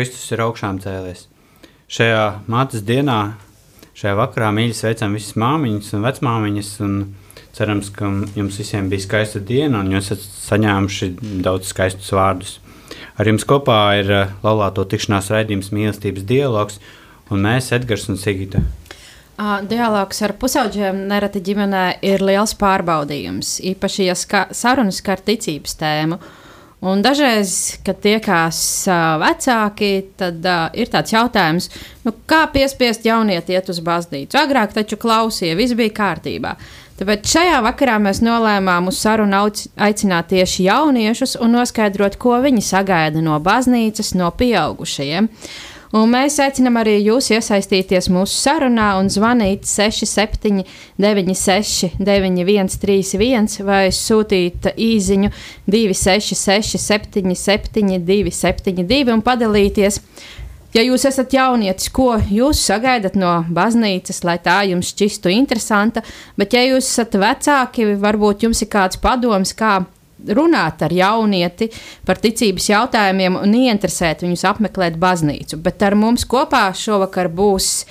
Kristus ir augšām cēlies. Šajā mātes dienā, šajā vakarā mīļi sveicam visas māmiņas un vecmāmiņas. Un cerams, ka jums visiem bija skaista diena un jūs esat saņēmuši daudz skaistus vārdus. Ar jums kopā ir uh, laulāto tikšanās raidījums mīlestības dialogs un mēs, Edgars un Sigita. Dialogs ar pusaudžiem nereti ģimenē ir liels pārbaudījums, īpaši, ja ska sarunas skar ticības tēmu. Un dažreiz, kad tiekās vecāki, tad uh, ir tāds jautājums, nu, kā piespiest jaunieti iet uz baznīcu. Agrāk taču klausīja, viss bija kārtībā. Tāpēc šajā vakarā mēs nolēmām uz sarunu aicināt tieši jauniešus un noskaidrot, ko viņi sagaida no baznīcas, no pieaugušajiem. Uh, Un mēs aicinām arī jūs iesaistīties mūsu sarunā un zvanīt 67, 96, 9131 vai sūtīt īsiņu 266, 77, 272 un padalīties. Ja jūs esat jaunietis, ko jūs sagaidat no baznīcas, lai tā jums šķistu interesanta, bet ja jūs esat vecāki, varbūt jums ir kāds padoms, kā runāt ar jaunieti par ticības jautājumiem un ieinteresēt viņus apmeklēt baznīcu. Bet ar mums kopā šovakar būs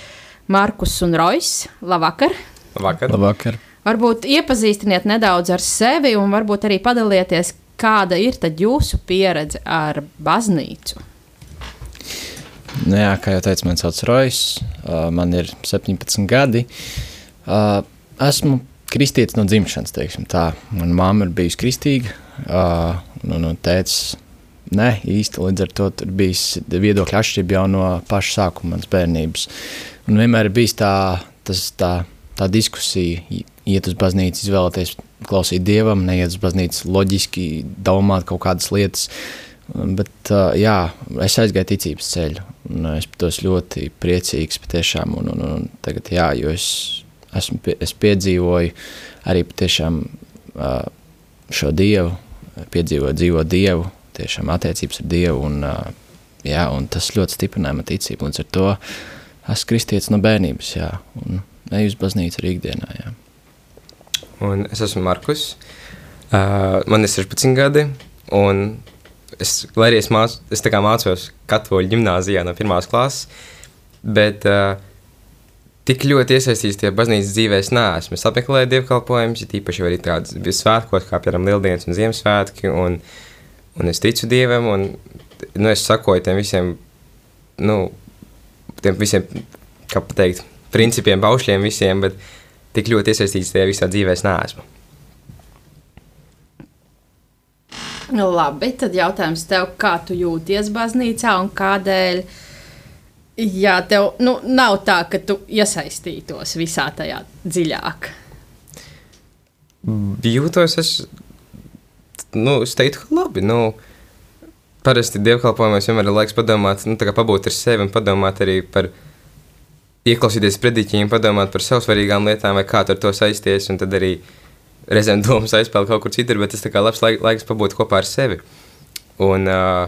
Markus un Rojas. Labvakar! Labvakar! Labvakar. Varbūt iepazīstiniet nedaudz ar sevi un varbūt arī padalieties, kāda ir jūsu pieredze ar baznīcu. Nu jā, kā jau teicu, man sauc Rojas, man ir 17 gadi. Esmu kristietis no dzimšanas, teiksim tā. Mana mamma ir bijusi kristīga, uh, un, un tēvs ne īsti līdz ar to tur bijis viedokļa atšķirība jau no paša sākuma manas bērnības. Un vienmēr ir bijis tā, tas, tā, tā diskusija, iet uz baznīcu, izvēlēties klausīt dievam, neiet uz baznīcu loģiski, domāt kaut kādas lietas. Bet, uh, jā, es aizgāju ticības ceļu, un es par to ļoti priecīgs. Patiešām, un, un, un tagad, jā, jo es esmu, es piedzīvoju arī patiešām uh, šo dievu, piedzīvoju dzīvo dievu, tiešām attiecības ar dievu, un, jā, un tas ļoti stiprināja man ticību. Līdz ar to esmu kristietis no bērnības, jā, un eju uz baznīcu arī ikdienā, jā. Un es esmu Markus, uh, man ir 16 gadi, un es, lai arī es, māc, es tā kā mācos katoļu ģimnāzijā no pirmās klases, bet uh, tik ļoti iesaistīts tajā baznīcas dzīvē, es neesmu. Es apmeklēju dievkalpojumus, ja tīpaši arī tādas svētkos, kā piemēram Lieldienas un Ziemassvētki, un, un es ticu Dievam, un nu, es sakoju tiem visiem, nu, tiem visiem, kā pateikt, principiem, paušļiem visiem, bet tik ļoti iesaistīts tajā visā dzīvē es neesmu. Labi, tad jautājums tev, kā tu jūties baznīcā un kādēļ? Uh, Jā, tev nu, nav tā, ka tu iesaistītos visā tajā dziļāk. Jūtos es, nu, es teiktu, ka labi. Nu, parasti dievkalpojumos vienmēr ir laiks padomāt, nu, pabūt ar sevi un padomāt arī par ieklausīties prediķiem, padomāt par sev svarīgām lietām, vai kā ar to saisties, un tad arī reizēm domas aizpeld kaut kur citur, bet tas kā labs laik, laiks pabūt kopā ar sevi. Un, uh,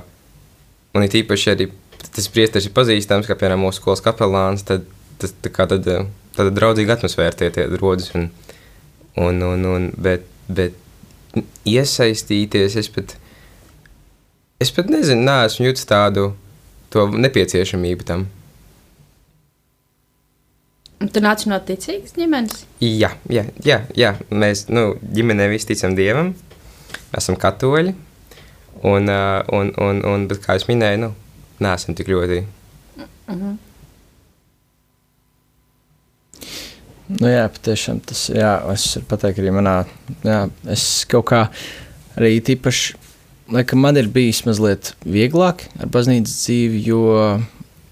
un it īpaši arī tas priesteris ir pazīstams, kā piemēram mūsu skolas kapelāns, tad tas tā kā tad, tāda draudzīga atmosfēra tie, tie rodas. Un, un, un, un, bet, bet iesaistīties, es pat, es pat nezinu, neesmu jūtis tādu to nepieciešamību tam. Tu nāc no ticīgas ģimenes? Jā, jā, jā, jā. mēs nu, ģimenē visi ticam Dievam, esam katoļi. Un, un, un, un, bet, kā jau minēju, nu, neesam tik ļoti. -hmm. Nu, jā, patiešām tas ir. Es varu pateikt, arī manā, jā, es kaut kā arī tīpaši laikam man ir bijis mazliet vieglāk ar baznīcas dzīvi, jo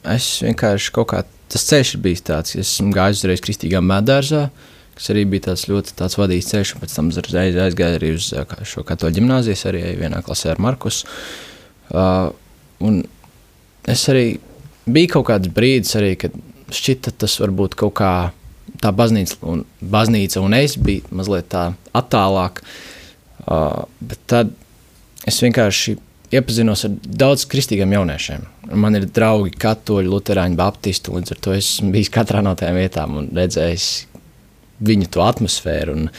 es vienkārši kaut kā tas ceļš ir bijis tāds, ka esmu gājis uzreiz kristīgā medārzā, kas arī bija tāds ļoti tāds vadīts ceļš, un pēc tam uzreiz aizgāju arī uz kā, šo katoļu ģimnāzijas, arī vienā klasē ar Markus. Uh, un es arī bija kaut kāds brīdis arī, kad šķita tas varbūt kaut kā tā baznīca un, baznīca un es bija mazliet tā attālāk, uh, bet tad es vienkārši iepazinos ar daudziem kristīgiem jauniešiem. Man ir draugi, katoļi, luterāņi, baptisti. Līdz ar to esmu bijis katrā no tām vietām un redzējis viņu to atmosfēru. Un,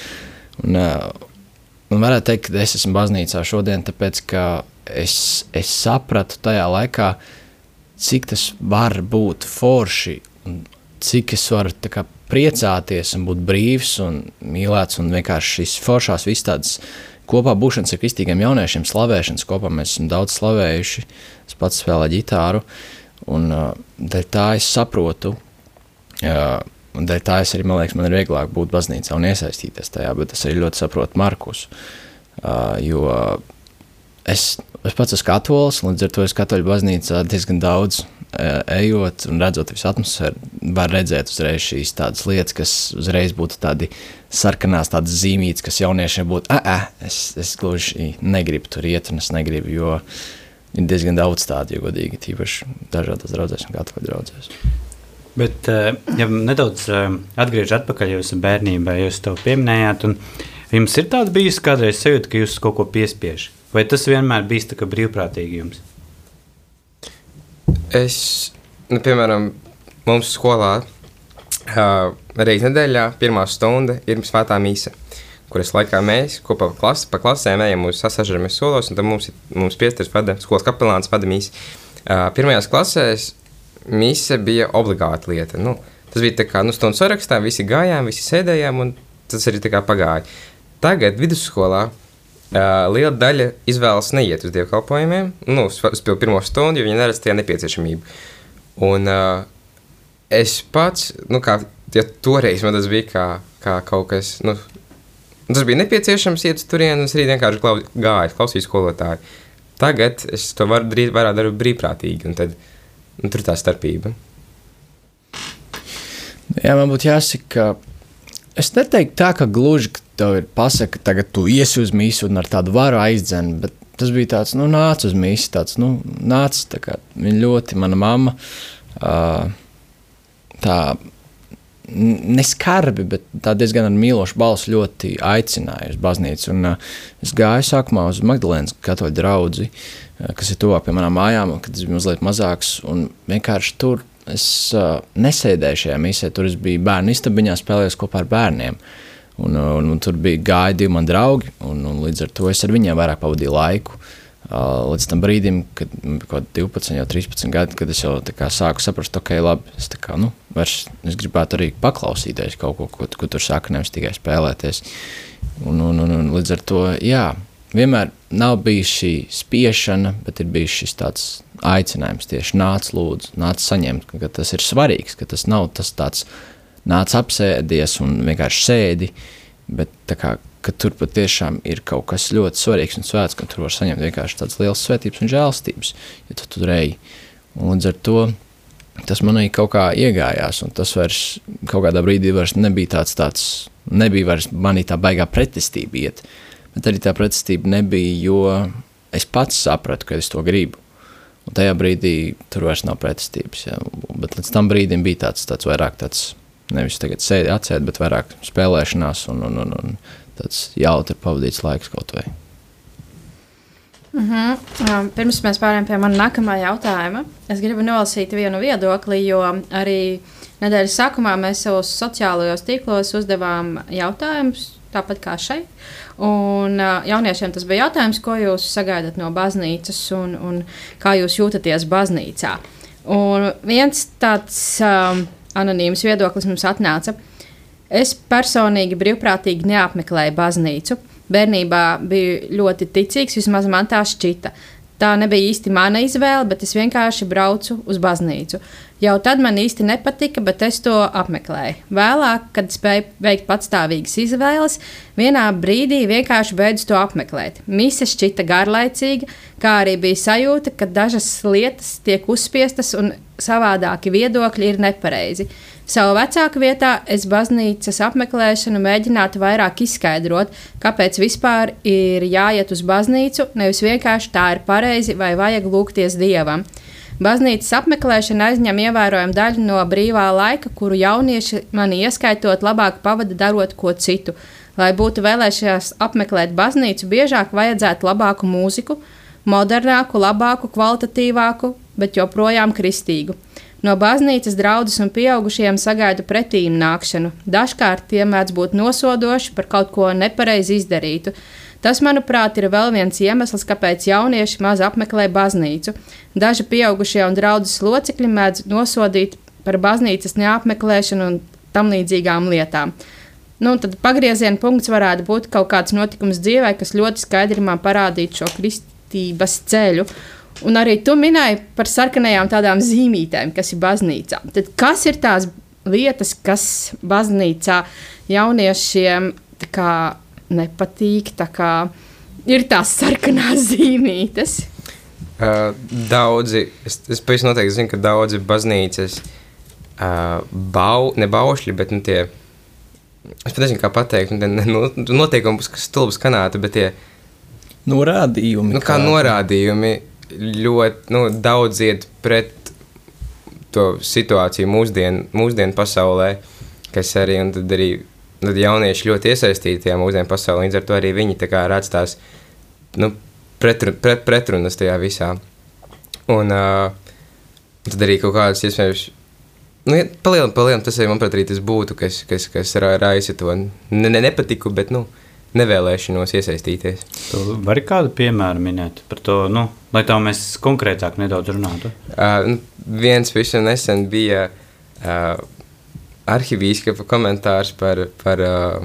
un, un varētu teikt, ka es esmu baznīcā šodien, tāpēc ka es, es sapratu tajā laikā, cik tas var būt forši un cik es varu kā, priecāties un būt brīvs un mīlēts un vienkārši šīs foršās visas tādas kopā būšanas ar kristīgiem jauniešiem, slavēšanas kopā mēs esam daudz slavējuši. Es pats spēlēju ģitāru, un uh, tā es saprotu. Uh, Un dēļ tā es arī, man liekas, man ir vieglāk būt baznīcā un iesaistīties tajā, bet es arī ļoti saprotu Markus. Uh, jo es, es pats esmu katolis, līdz ar to es katoļu baznīcā diezgan daudz ejot un redzot visu atmosfēru, var redzēt uzreiz šīs tādas lietas, kas uzreiz būtu tādi sarkanās, tādas zīmītas, kas jauniešiem būtu, ah, ah, es, es gluži negribu tur iet, un es negribu, jo ir diezgan daudz tādu, jo godīgi, tīpaši dažādas draudzēs un katoļu draudzēs. Bet, ja nedaudz atgriežamies atpakaļ jūsu bērnībā, jūs to pieminējāt, un jums ir tāds bijis kādreiz sajūta, ka jūs kaut ko piespiež? Vai tas vienmēr bijis tā kā brīvprātīgi jums? Es, nu, piemēram, mums skolā uh, reizē nedēļā pirmā stunda ir svētā mīsa, kuras laikā mēs kopā pa, klasi, pa klasēm ejam uz sasažamies solos, un tad mums, mums piestars vada, skolas kapelāns vada mīsa. Uh, pirmajās klasēs mīsa bija obligāta lieta. Nu, tas bija tā kā nu, stundu sarakstā, visi gājām, visi sēdējām, un tas arī tā kā pagāja. Tagad vidusskolā liela daļa izvēlas neiet uz dievkalpojumiem, nu, uz, pirmo stundu, jo viņi neredz tajā nepieciešamību. Un uh, es pats, nu, kā ja toreiz man tas bija kā, kā kaut kas, nu, tas bija nepieciešams iet uz turieni, un es arī vienkārši klau, gāju, klausījos skolotāju. Tagad es to varu darīt, vairāk daru brīvprātīgi, un tad nu, tur tā starpība. Jā, man būtu jāsaka, ka es neteiktu tā, ka gluži tev ir pasaka, tagad tu iesi uz mīsu un ar tādu varu aizdzen. Bet tas bija tāds, nu, nāc uz mīsu, tāds, nu, nāc. Tā kā, viņa ļoti, mana mamma, tā neskarbi, bet tā diezgan ar mīlošu balsu ļoti aicināja uz baznīcu. Un, uh, es gāju sākumā uz Magdalēnas katoļu draugu, uh, kas ir tuvāk pie manām mājām, kad es biju mazliet mazāks. Un vienkārši tur es uh, nesēdēju šajā misē, tur es biju bērnu istabiņā, spēlējos kopā ar bērniem. Uh, Un, un, un tur bija gāja divi mani draugi, un, un līdz ar to es ar viņiem vairāk pavadīju laiku. Uh, līdz tam brīdim, kad bija kaut kādi 12, jau 13 gadi, kad es jau sāku saprast, ok, labi, es, kā, nu, vairs, es gribētu arī paklausīties kaut ko, ko, ko tur saka, nevis tikai spēlēties. Un, un, un, un līdz ar to, jā, vienmēr nav bijis šī spiešana, bet ir bijis šis tāds aicinājums tieši nāc, lūdzu, nāc saņemt, ka tas ir svarīgs, ka tas nav tas tāds nāc apsēdies un vienkārši sēdi. Bet kā, tur patiešām ir kaut kas ļoti svarīgs un svēts, ka tur var saņemt vienkārši tādas lielas svētības un žēlstības, ja tu tur ej. Un līdz ar to tas manī kaut kā iegājās, un tas vairs kaut kādā brīdī vairs nebija tāds, tāds nebija vairs manī tā baigā pretestība iet. Bet arī tā pretestība nebija, jo es pats sapratu, ka es to gribu. Un tajā brīdī tur vairs nav pretestības. Ja. Bet līdz tam brīdim bija tāds, tāds vairāk tāds Nevis tagad sēdi atsēt, bet vairāk spēlēšanās un, un, un, un tāds jautri pavadīts laiks kaut vai. Mm -hmm. Pirms mēs pārējām pie manas nākamā jautājuma, es gribu nolasīt vienu viedokli, jo arī nedēļas sākumā mēs savos sociālajos tīklos uzdevām jautājumus, tāpat kā šeit. Un uh, jauniešiem tas bija jautājums, ko jūs sagaidat no baznīcas un, un kā jūs jūtaties baznīcā. Un viens tāds um, anonīms viedoklis mums atnāca. Es personīgi brīvprātīgi neapmeklēju baznīcu. Bērnībā biju ļoti ticīgs, vismaz man tā šķita. Tā nebija īsti mana izvēle, bet es vienkārši braucu uz baznīcu. Jau tad man īsti nepatika, bet es to apmeklēju. Vēlāk, kad spēju veikt patstāvīgas izvēles, vienā brīdī vienkārši beidzu to apmeklēt. Mise šķita garlaicīga, kā arī bija sajūta, ka dažas lietas tiek uzspiestas un savādāki viedokļi ir nepareizi. Savu vecāku vietā es baznīcas apmeklēšanu mēģinātu vairāk izskaidrot, kāpēc vispār ir jāiet uz baznīcu, nevis vienkārši tā ir pareizi vai vajag lūgties dievam. Baznīcas apmeklēšana aizņem ievērojamu daļu no brīvā laika, kuru jaunieši mani ieskaitot labāk pavada darot ko citu. Lai būtu vēlēšanās apmeklēt baznīcu, biežāk vajadzētu labāku mūziku, modernāku, labāku, kvalitatīvāku, bet joprojām kristīgu. No baznīcas draudzes un pieaugušiem sagaidu pretīm nākšanu. Dažkārt tie mēdz būt nosodoši par kaut ko nepareizi izdarītu. Tas, manuprāt, ir vēl viens iemesls, kāpēc jaunieši maz apmeklē baznīcu. Daži pieaugušie un draudzes locekļi mēdz nosodīt par baznīcas neapmeklēšanu un tam līdzīgām lietām. Nu, tad pagrieziena punkts varētu būt kaut kāds notikums dzīvē, kas ļoti skaidri man parādītu šo kristības ceļu. Un arī tu minēji par sarkanajām tādām zīmītēm, kas ir baznīcā. Tad kas ir tās lietas, kas baznīcā jauniešiem kā, nepatīk? Kā, ir tās sarkanās zīmītes. Uh, daudzi, es, es pavisam noteikti zinu, ka daudzi baznīcas uh, bau, ne baušļi, bet nu, tie, es pat nezinu, kā pateikt, nu, ne, noteikumi, kas stulbas kanāti, bet tie norādījumi. Nu, kā, kā norādījumi ļoti nu, daudz iet pret to situāciju mūsdienu mūsdien pasaulē, kas arī, arī tad jaunieši ļoti iesaistīti tajā mūsdienu pasaulē. Līdz ar to arī viņi redz tās nu, pretru, pret, pretrunas tajā visā. Un uh, tad arī kaut kādas iespējams. Nu, ja, palielināt, palielināt, tas arī, manuprāt, arī tas būtu, kas, kas, kas raisa to ne, ne, nepatiku, bet, nu, uh, nevēlēšanos iesaistīties. Tu vari kādu piemēru minēt par to, nu, lai tā mēs konkrētāk nedaudz runātu? Uh, viens visam nesen bija uh, arhivīskapa komentārs par, par uh,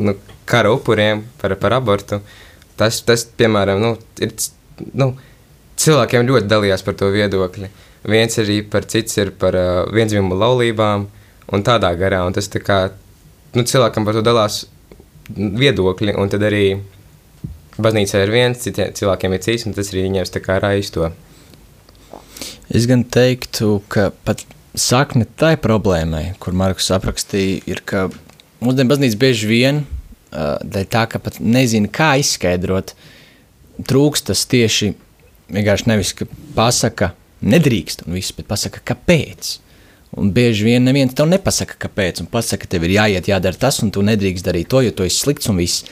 nu, kara upuriem, par, par abortu. Tas, tas piemēram, nu, ir, nu, cilvēkiem ļoti dalījās par to viedokli. Viens arī par cits ir par uh, viensdzimumu laulībām un tādā garā, un tas tā kā, nu, cilvēkam par to dalās viedokļi, un tad arī baznīcā ir viens, citiem cilvēkiem ir cits, un tas arī viņiem raisa to. Es gan teiktu, ka pat sakne tai problēmai, kur Markus aprakstīja, ir, ka mūsdienu baznīca bieži vien, uh, tā ka pat nezina, kā izskaidrot, trūkst tas tieši vienkārši nevis, ka pasaka nedrīkst un viss, bet pasaka, kāpēc. Un bieži vien neviens tev nepasaka, kāpēc. Un pasaka, ka tev ir jāiet, jādara tas, un tu nedrīkst darīt to, jo tu esi slikts un viss.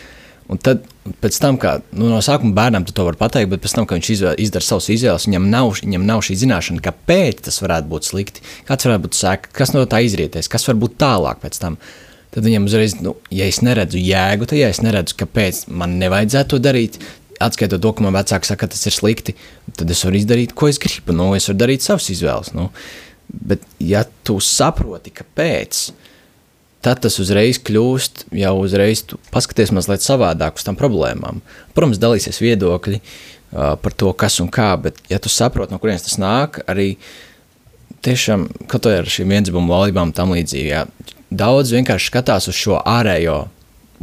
Un tad, pēc tam, kā nu, no sākuma bērnam to var pateikt, bet pēc tam, kad viņš izvēl, izdara savus izvēles, viņam nav, viņam nav šī zināšana, kāpēc tas varētu būt slikti, kāds varētu būt sēklis, kas no tā izrieties, kas var būt tālāk pēc tam. Tad viņam uzreiz, nu, ja es neredzu jēgu, tad ja es neredzu, kāpēc man nevajadzētu to darīt, atskaitot to, ka man vecāki saka, ka tas ir slikti, tad es varu izdarīt, ko es gribu. Nu, es varu darīt savas izvēles. Nu. Bet, ja tu saproti, kāpēc, tad tas uzreiz kļūst, jau uzreiz paskaties mazliet savādāk uz tām problēmām. Protams, dalīsies viedokļi uh, par to, kas un kā, bet, ja tu saproti, no kurienes tas nāk, arī tiešām, kā ar šīm viensbumu laulībām tam līdzīgi, jā, daudz vienkārši skatās uz šo ārējo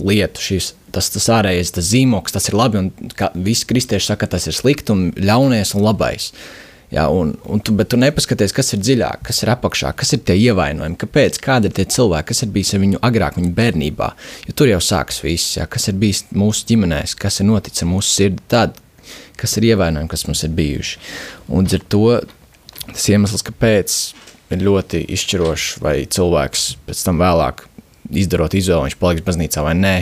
lietu, šīs, tas, tas ārējais, tas zīmoks, tas ir labi, un visi kristieši saka, ka tas ir slikti un ļaunais un labais. Uh, Ja, un, un tu, bet tu nepaskaties, kas ir dziļāk, kas ir apakšā, kas ir tie ievainojumi, kāpēc, kādi ir tie cilvēki, kas ir bijis ar viņu agrāk, viņa bērnībā. Jo tur jau sākas viss, ja, kas ir bijis mūsu ģimenēs, kas ir noticis mūsu sirdi, tad, kas ir ievainojumi, kas mums ir bijuši. Un ar to tas iemesls, kāpēc ir ļoti izšķirošs, vai cilvēks pēc tam vēlāk izdarot izvēli, viņš paliks baznīcā vai nē.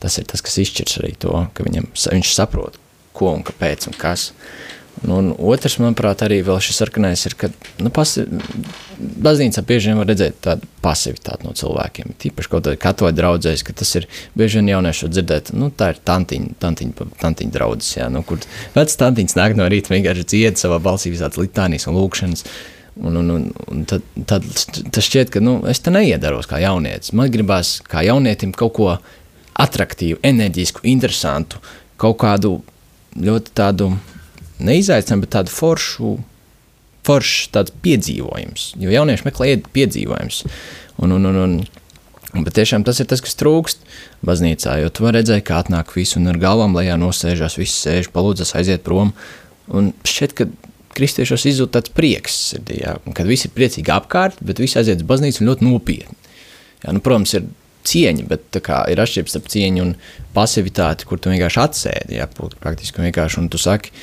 Tas ir tas, kas izšķirs arī to, ka viņam, viņš saprot, ko un kāpēc un kas. Nu, un otrs, manuprāt, arī šis sarkanais ir, ka nu, baznīcā bieži vien var redzēt tādu pasivitāti no cilvēkiem. Tīpaši kaut kādā katoļa draudzēs, ka tas ir bieži vien jauniešu dzirdēt, nu, tā ir tantiņa, tantiņa, tantiņa draudzes, jā, nu, kur vecs tantiņas nāk no rīta vienkārši dzied savā balsī visādas litānijas un lūkšanas. Un, un, un, un tad, tad tas šķiet, ka nu, es te neiedaros kā jaunietis. Man gribās kā jaunietim kaut ko attraktīvu, enerģisku, interesantu, kaut kādu ļoti tādu neizaicinājumu, bet tādu foršu, foršu tāds piedzīvojums. Jo jaunieši meklē piedzīvojumus. Un, un, un, un, Bet tiešām tas ir tas, kas trūkst baznīcā. Jo tu redzēt, kā atnāk visi un ar galvām lejā nosēžās, visi sēž, palūdzas, aiziet prom. Un šķiet, ka kristiešos izzūd tāds prieks sirdī, jā, kad visi ir priecīgi apkārt, bet visi aiziet uz baznīcu ļoti nopietni. Jā, nu, protams, ir cieņa, bet kā, ir atšķirības starp cieņu un pasivitāti, kur tu vienkārši atsēdi. Jā, praktiski vienkārši, un tu saki,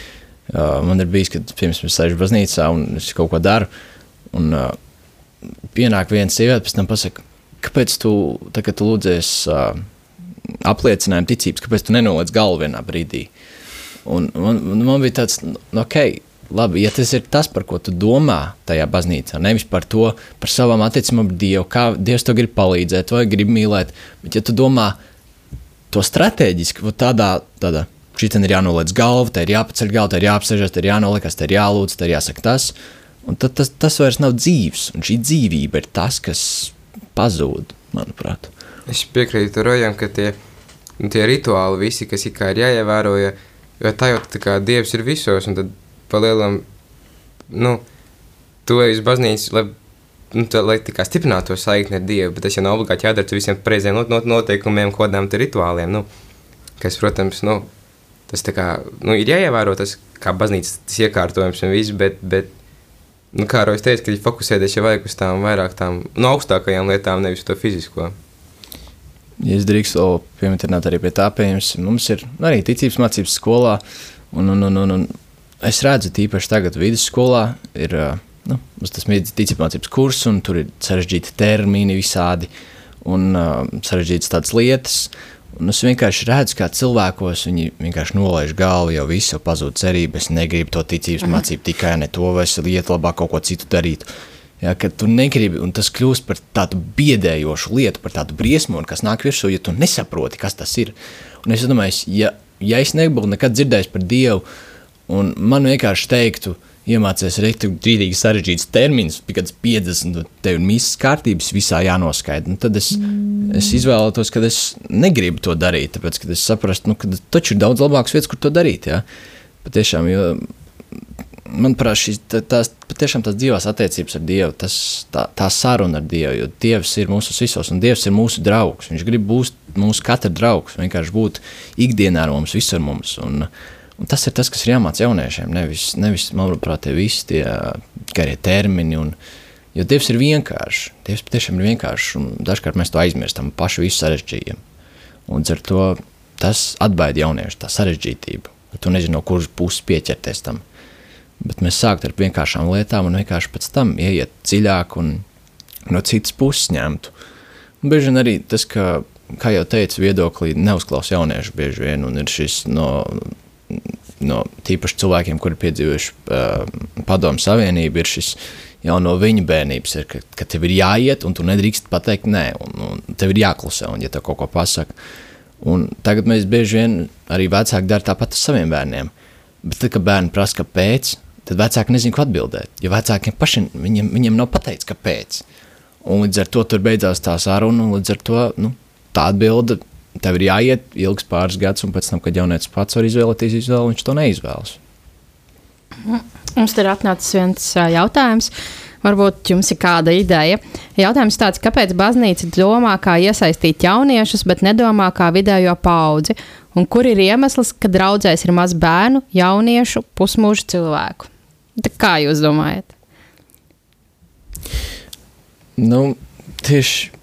uh, man ir bijis, kad pirms es sēžu baznīcā un es kaut ko daru, un uh, pienāk viena sieviete, pēc tam pasaka, kāpēc tu, tā, kad tu lūdzies uh, apliecinājumu ticības, kāpēc tu nenoliec galvu vienā brīdī? Un man, man bija tāds, nu, ok, labi, ja tas ir tas, par ko tu domā tajā baznīcā, nevis par to, par savām attiecībām ar Dievu, kā Dievs tev grib palīdzēt vai grib mīlēt, bet ja tu domā to strateģiski, tādā, tādā šī ir jānoliec galva, te ir jāpaceļ galva, te ir jāapsēžas, te ir jānolikas, te ir jālūdz, te ir jāsaka tas, un tad tas, tas vairs nav dzīves, un šī dzīvība ir tas, kas pazūd, manuprāt. Es piekrītu Rojam, ka tie, tie rituāli visi, kas ir jāievēro, jo, jo tā jau tā kā Dievs ir visos, un tad palielam, nu, ej uz baznīcu, lai, nu, tā, lai tā kā stiprinātu to saikni ar Dievu, bet tas jau nav obligāti jādara visiem pareiziem not, not, noteikumiem, kodām, rituāliem, nu, kas, protams, nu, tas kā, nu, ir jāievēro tas, kā baznīcas tas iekārtojums un viss, bet, bet, nu, kā Rojas teica, ka ir fokusēties jau vajag uz tām vairāk tām, nu, augstākajām lietām, nevis to fizisko. Ja es drīkstu pieminēt arī pie tā, pieņems, mums ir arī ticības mācības skolā, un, un, un, un, un es redzu, tīpaši tagad vidusskolā ir nu, tas ticības mācības kurs, un tur ir sarežģīti termini visādi un uh, sarežģītas tādas lietas. Un es vienkārši redzu, kā cilvēkos viņi vienkārši nolaiž galvu, jau viss jau pazūd cerība. Es negribu to ticības mm. mācību tikai ne to, vai es lietu labāk kaut ko citu darīt. Ja, kad tu negribi, un tas kļūst par tādu biedējošu lietu, par tādu briesmu, kas nāk virsū, ja tu nesaproti, kas tas ir. Un es domāju, ja, ja es nebūtu nekad dzirdējis par Dievu, uh, Un man vienkārši teiktu, iemācīties rītīgi sarežģīts termins, kad 50 tev ir misijas kārtības visā jānoskaidro. Nu, tad es, mm. es izvēlētos, ka es negribu to darīt, tāpēc, ka es saprastu, nu, ka taču ir daudz labākas vietas, kur to darīt. Ja? Patiešām, jo, manuprāt, šīs tās, patiešām tās dzīvās attiecības ar Dievu, tas, tā, tā saruna ar Dievu, jo Dievs ir mūsu visos, un Dievs ir mūsu draugs. Viņš grib būt mūsu katra draugs, vienkārši būt ikdienā ar mums, visur mums. Un, uh, Un tas ir tas, kas ir jāmācās jauniešiem. Nevis, nevis manuprāt, tie visi tie garie termini. Un, jo Dievs ir vienkāršs. Dievs patiešām ir vienkāršs. Dažkārt mēs to aizmirstam pašu visu sarežģījumu. Un ar to tas atbaida jauniešu tā sarežģītību. Tu nezini, no kuras puses pieķerties tam. Bet mēs sāktu ar vienkāršām lietām un vienkārši pēc tam ieiet dziļāk un no citas puses ņemtu. Un bieži vien arī tas, ka, kā jau teicu, viedoklī neuzklausa jauniešu bieži vien un ir šis no no tīpaši cilvēkiem, kuri piedzīvojuši uh, padomu savienību, ir šis jau no viņa bērnības, ir, ka, ka tev ir jāiet, un tu nedrīkst pateikt nē, un, un tev ir jāklusē, un ja tev kaut ko pasaka. Un tagad mēs bieži vien arī vecāki dara tāpat ar saviem bērniem. Bet tad, kad bērni prasa, kāpēc, tad vecāki nezina, ko atbildēt. Jo vecākiem pašiem viņiem, viņiem nav pateikts, kāpēc. Un līdz ar to tur beidzās tā saruna, un līdz ar to nu, tā atbilde tev ir jāiet ilgs pāris gadus, un pēc tam, kad jaunietis pats var izvēlēties izvēli, viņš to neizvēlas. Mums ir atnācis viens jautājums. Varbūt jums ir kāda ideja. Jautājums tāds, kāpēc baznīca domā, kā iesaistīt jauniešus, bet nedomā kā vidējo paudzi? Un kur ir iemesls, ka draudzēs ir maz bērnu, jauniešu, pusmūžu cilvēku? Tā kā jūs domājat? Nu, tieši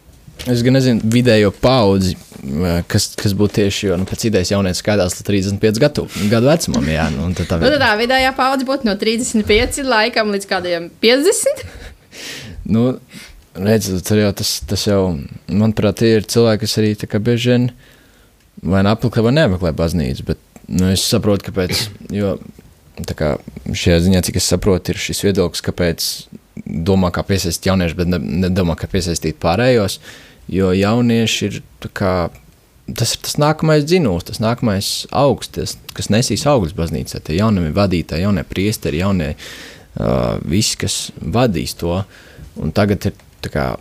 es gan nezinu, vidējo paudzi kas, kas būtu tieši, jo nu, pēc idejas jaunietis skaidrs līdz 35 gadu, gadu vecumam. Jā, nu, tad tā, nu, tā vidējā paudze būtu no 35 laikam līdz kādiem 50. nu, redziet, jau tas, tas jau, manuprāt, ir cilvēki, kas arī bieži vien vai nu apmeklē vai neapmeklē baznīcu. Bet nu, es saprotu, kāpēc. Jo, kā, šajā ziņā, cik es saprotu, ir šis viedoklis, kāpēc domā, kā piesaistīt jauniešus, bet nedomā, kā piesaistīt pārējos. Uh, Jo jaunieši ir kā, tas ir tas nākamais dzinējums, tas nākamais augsts, tas, kas nesīs augsts baznīcā. Tie jaunie vadītāji, jaunie priesteri, jaunie uh, visi, kas vadīs to. Un tagad ir kā,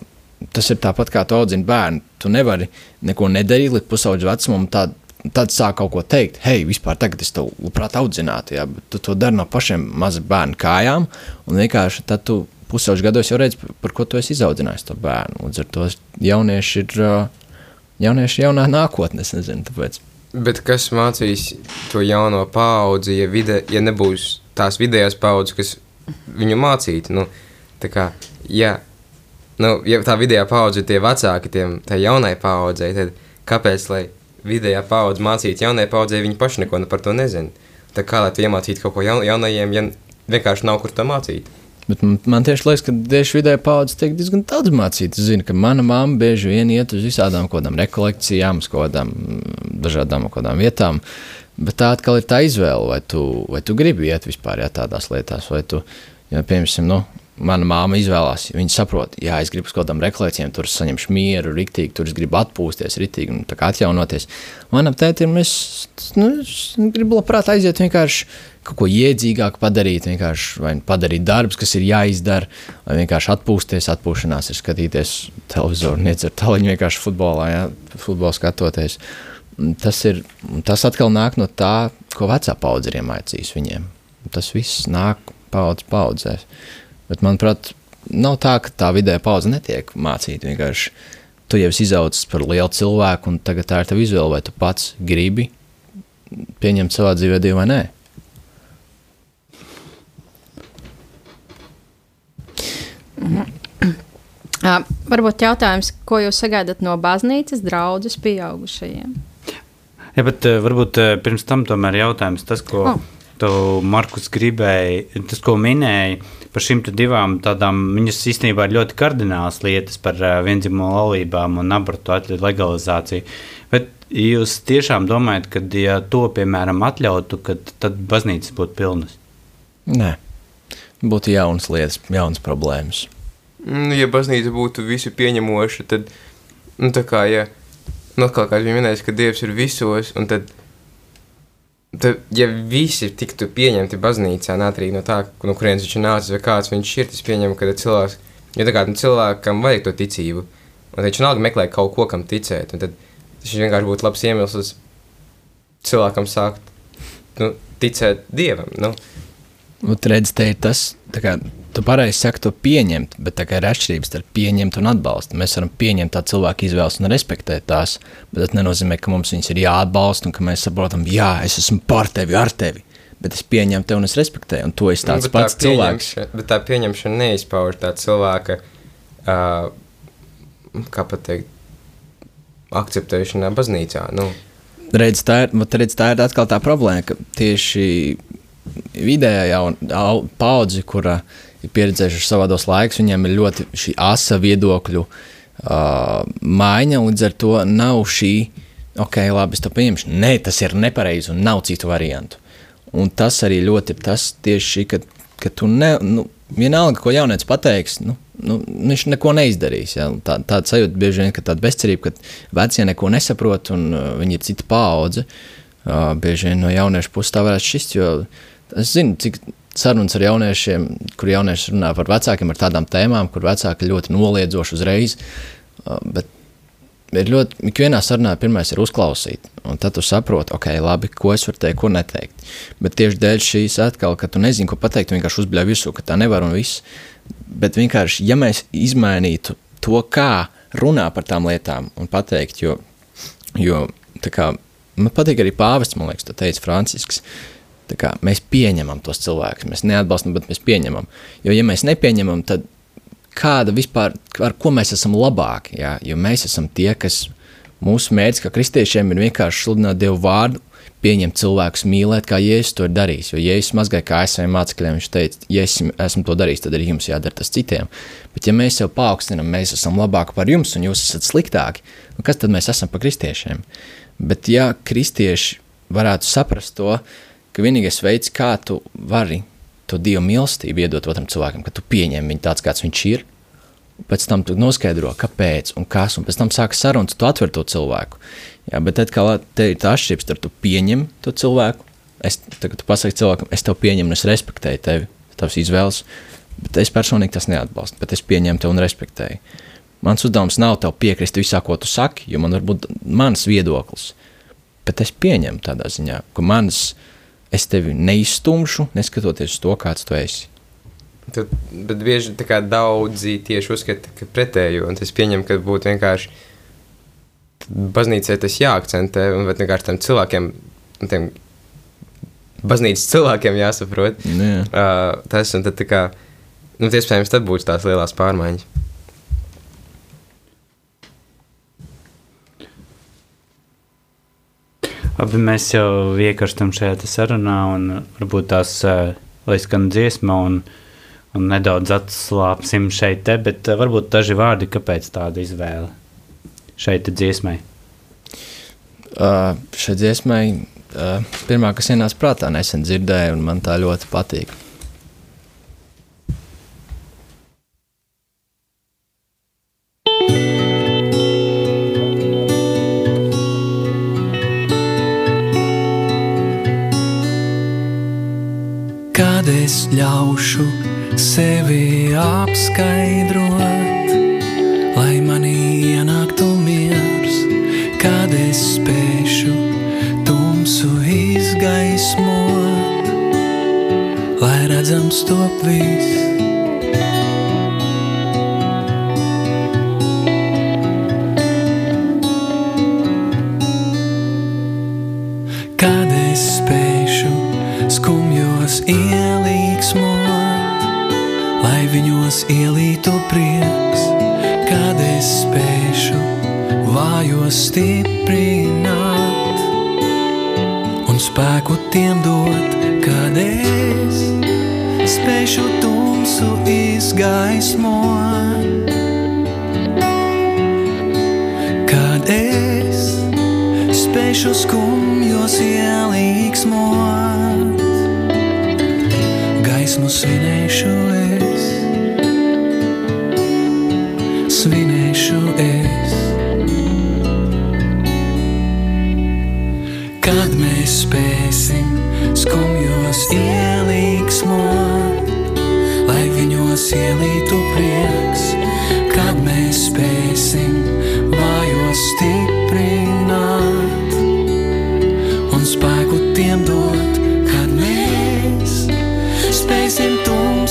tas ir tāpat kā tu audzini bērnu. Tu nevari neko nedarīt līdz pusaudža vecumam, tā tad sāk kaut ko teikt, hei, vispār tagad es tev labprāt audzinātu, jā, bet tu to dari no pašiem maza bērnu kājām, un vienkārši tad tu pusauģu gados jau redzi, par, ko tu esi izaudzinājis to bērnu. Līdz ar to jaunieši ir, jaunieši jaunā nākotne, es nezinu, tāpēc. Bet kas mācīs to jauno paudzi, ja, vide, ja nebūs tās vidējās paudzes, kas viņu mācītu? Nu, tā kā, ja, nu, ja tā vidējā paudze ir tie vecāki, tiem, tai jaunai paudzei, tad kāpēc, lai vidējā paudze mācītu jaunai paudzei, viņi paši neko par to nezina? Tā kā lai tu iemācītu kaut ko jaun, jaunajiem, ja vienkārši nav kur to mācīt? Bet man, man tieši liekas, ka tieši vidēji paudzes tiek diezgan daudz mācīts. Es zinu, ka mana mamma bieži vien iet uz visādām kādām rekolekcijām, uz kādām dažādām kādām vietām. Bet tā atkal ir tā izvēle, vai tu, vai tu gribi iet vispār jā, tādās lietās, vai tu, ja, piemēram, nu, mana māma izvēlās. Viņa saprot, ja es gribu uz kādām rekolekcijām, tur saņemšu mieru, rīktīgi, tur es gribu atpūsties, rīktīgi un atjaunoties. Manam tētim es, nu, es gribu labprāt aiziet vienkārši kaut ko iedzīgāku padarīt, vienkārši vai padarīt darbus, kas ir jāizdara, vai vienkārši atpūsties. Atpūšanās ir skatīties televizoru, niedzert tāliņu vienkārši futbolā, ja, futbolu skatoties. Tas, ir, tas atkal nāk no tā, ko vecā paudze ir iemācījusi viņiem. Tas viss nāk paudzes paudzēs. Bet, manuprāt, nav tā, ka tā vidē paudze netiek mācīta. Vienkārši tu jau esi izaudzis par lielu cilvēku, un tagad tā ir tava izvēle, vai tu pats gribi pieņemt savā dzīvē, vai nē. Uh, varbūt jautājums, ko jūs sagaidat no baznīcas draudzes pieaugušajiem? Jā, bet uh, varbūt uh, pirms tam tomēr jautājums tas, ko oh. tu, Markus, gribēji, tas, ko minēji par šīm divām tādām, viņas īstenībā ir ļoti kardinālas lietas par uh, vienzimumu laulībām un abortu legalizāciju. Bet jūs tiešām domājat, ka, ja to, piemēram, atļautu, tad baznīcas būtu pilnas? Nē, būtu jaunas lietas, jaunas problēmas. Nu, ja baznīca būtu visu pieņemoša, tad, nu, tā kā, ja, nu, kā kāds bija minējis, ka Dievs ir visos, un tad, tad ja visi tiktu pieņemti baznīcā, neatkarīgi no tā, no kurienes viņš ir nācis vai kāds viņš ir, tas pieņem, ka cilvēks, jo tā kā nu, cilvēkam vajag to ticību, un viņš vienalga meklē kaut ko, kam ticēt, un tad tas vienkārši būtu labs iemesls cilvēkam sākt, nu, ticēt Dievam, nu. Un redz, te ir tas, kā Tu pareizi saki, to pieņemt, bet tā ir atšķirības starp pieņemt un atbalstu. Mēs varam pieņemt tā cilvēku izvēles un respektēt tās, bet tas nenozīmē, ka mums viņas ir jāatbalsta un ka mēs saprotam, jā, es esmu par tevi, ar tevi. Bet es pieņemu tevi un es respektēju, un to es tāds nu, pats tā cilvēks. Bet tā pieņemšana neizpauž tā cilvēka, uh, kā pateikt, akceptēšanā baznīcā. Nu. Redz, tā ir, redz, tā ir atkal tā problēma, ka tieši vidējā paudze, kura ir pieredzējuši savādos laikus, viņiem ir ļoti šī asa viedokļu uh, maiņa, līdz ar to nav šī, ok, labi, es to pieņemšu. Nē, tas ir nepareizi un nav citu variantu. Un tas arī ļoti ir tas tieši, ka, ka tu ne, nu, vienalga, ko jaunietis pateiks, nu, nu, viņš neko neizdarīs. Ja? Tā, tāda sajūta bieži vien, ka tāda bezcerība, ka vecie neko nesaprot un uh, viņi ir cita paudze. Uh, bieži vien no jauniešu puses tā varētu šķist, jo es zinu, cik sarunas ar jauniešiem, kur jaunieši runā par vecākiem ar tādām tēmām, kur vecāki ļoti noliedzoši uzreiz. Uh, bet ir ļoti, ikvienā sarunā pirmais ir uzklausīt, un tad tu saproti, ok, labi, ko es varu teikt, ko neteikt. Bet tieši dēļ šīs atkal, ka tu nezini, ko pateikt, vienkārši uzbļauj visu, ka tā nevar un viss. Bet vienkārši, ja mēs izmainītu to, kā runā par tām lietām un pateikt, jo, jo tā kā man patīk arī pāvests, man liekas, to teica Francisks, uh, Kā, mēs pieņemam tos cilvēkus, mēs neatbalstam, bet mēs pieņemam. Jo, ja mēs nepieņemam, tad kāda vispār, ar ko mēs esam labāki? Jā? Jo mēs esam tie, kas mūsu mērķis, kā kristiešiem, ir vienkārši sludināt Dievu vārdu, pieņemt cilvēkus, mīlēt, kā Jēzus to ir darījis. Jo Jēzus mazgāja kā saviem mācekļiem, viņš teica, ja es esmu to darījis, tad arī jums jādara tas citiem. Bet, ja mēs jau paaugstinām, mēs esam labāki par jums, un jūs esat sliktāki, nu kas tad mēs esam par kristiešiem? Bet, ja kristieši varētu saprast to, ka vienīgais veids, kā tu vari to dievu mīlestību iedot otram cilvēkam, ka tu pieņem viņu tāds, kāds viņš ir, pēc tam tu noskaidro, kāpēc un kas, un pēc tam sākas sarunas, tu atver to cilvēku. Jā, bet tad, kā te ir tā atšķirība starp tu pieņem to cilvēku, es tagad tu pasaki cilvēkam, es tev pieņemu un es respektēju tevi, tavas izvēles, bet es personīgi tas neatbalstu, bet es pieņemu tevi un respektēju. Mans uzdevums nav tev piekrist visā, ko tu saki, jo man var būt mans viedoklis, bet es pieņemu tādā ziņā, ka manas, es tevi neizstumšu, neskatoties uz to, kāds tu esi. Tad, bet bieži daudzi tieši uzskata, ka pretēju, un es pieņemu, ka būtu vienkārši baznīcai tas jāakcentē, un vienkārši tam cilvēkiem, tiem baznīcas cilvēkiem jāsaprot Nu, jā. uh, tas, un tad tā kā, nu, iespējams, tad būs tās lielās pārmaiņas. Abi mēs jau iekarstam šajā sarunā, un varbūt tās, eh, lai skan dziesma, un, un nedaudz atslāpsim šeit, te, bet eh, varbūt daži vārdi, kāpēc tāda izvēle šeit dziesmai. Uh, šai dziesmai uh, pirmā, kas ienāca prātā, nesen dzirdēju, un man tā ļoti patīk.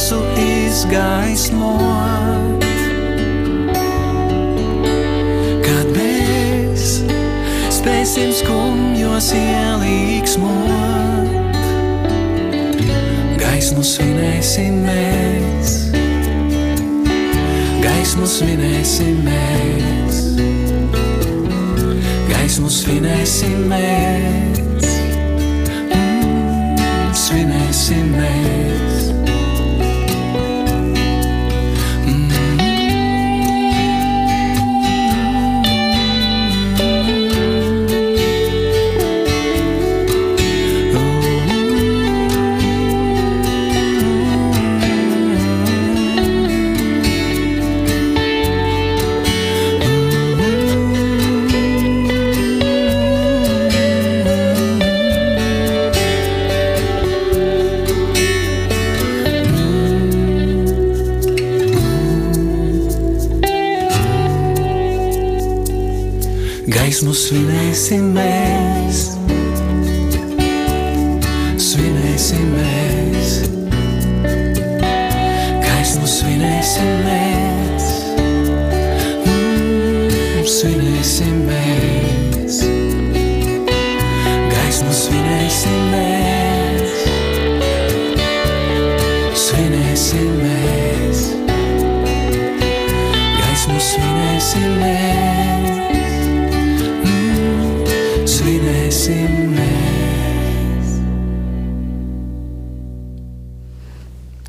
Tumsu izgaismot. Kad mēs spēsim skumjos ielīgsmot, gaismu svinēsim mēs, gaismu svinēsim mēs, gaismu svinēsim mēs, mm, svinēsim mēs. Gaismu svinēsim mēs, svinēsim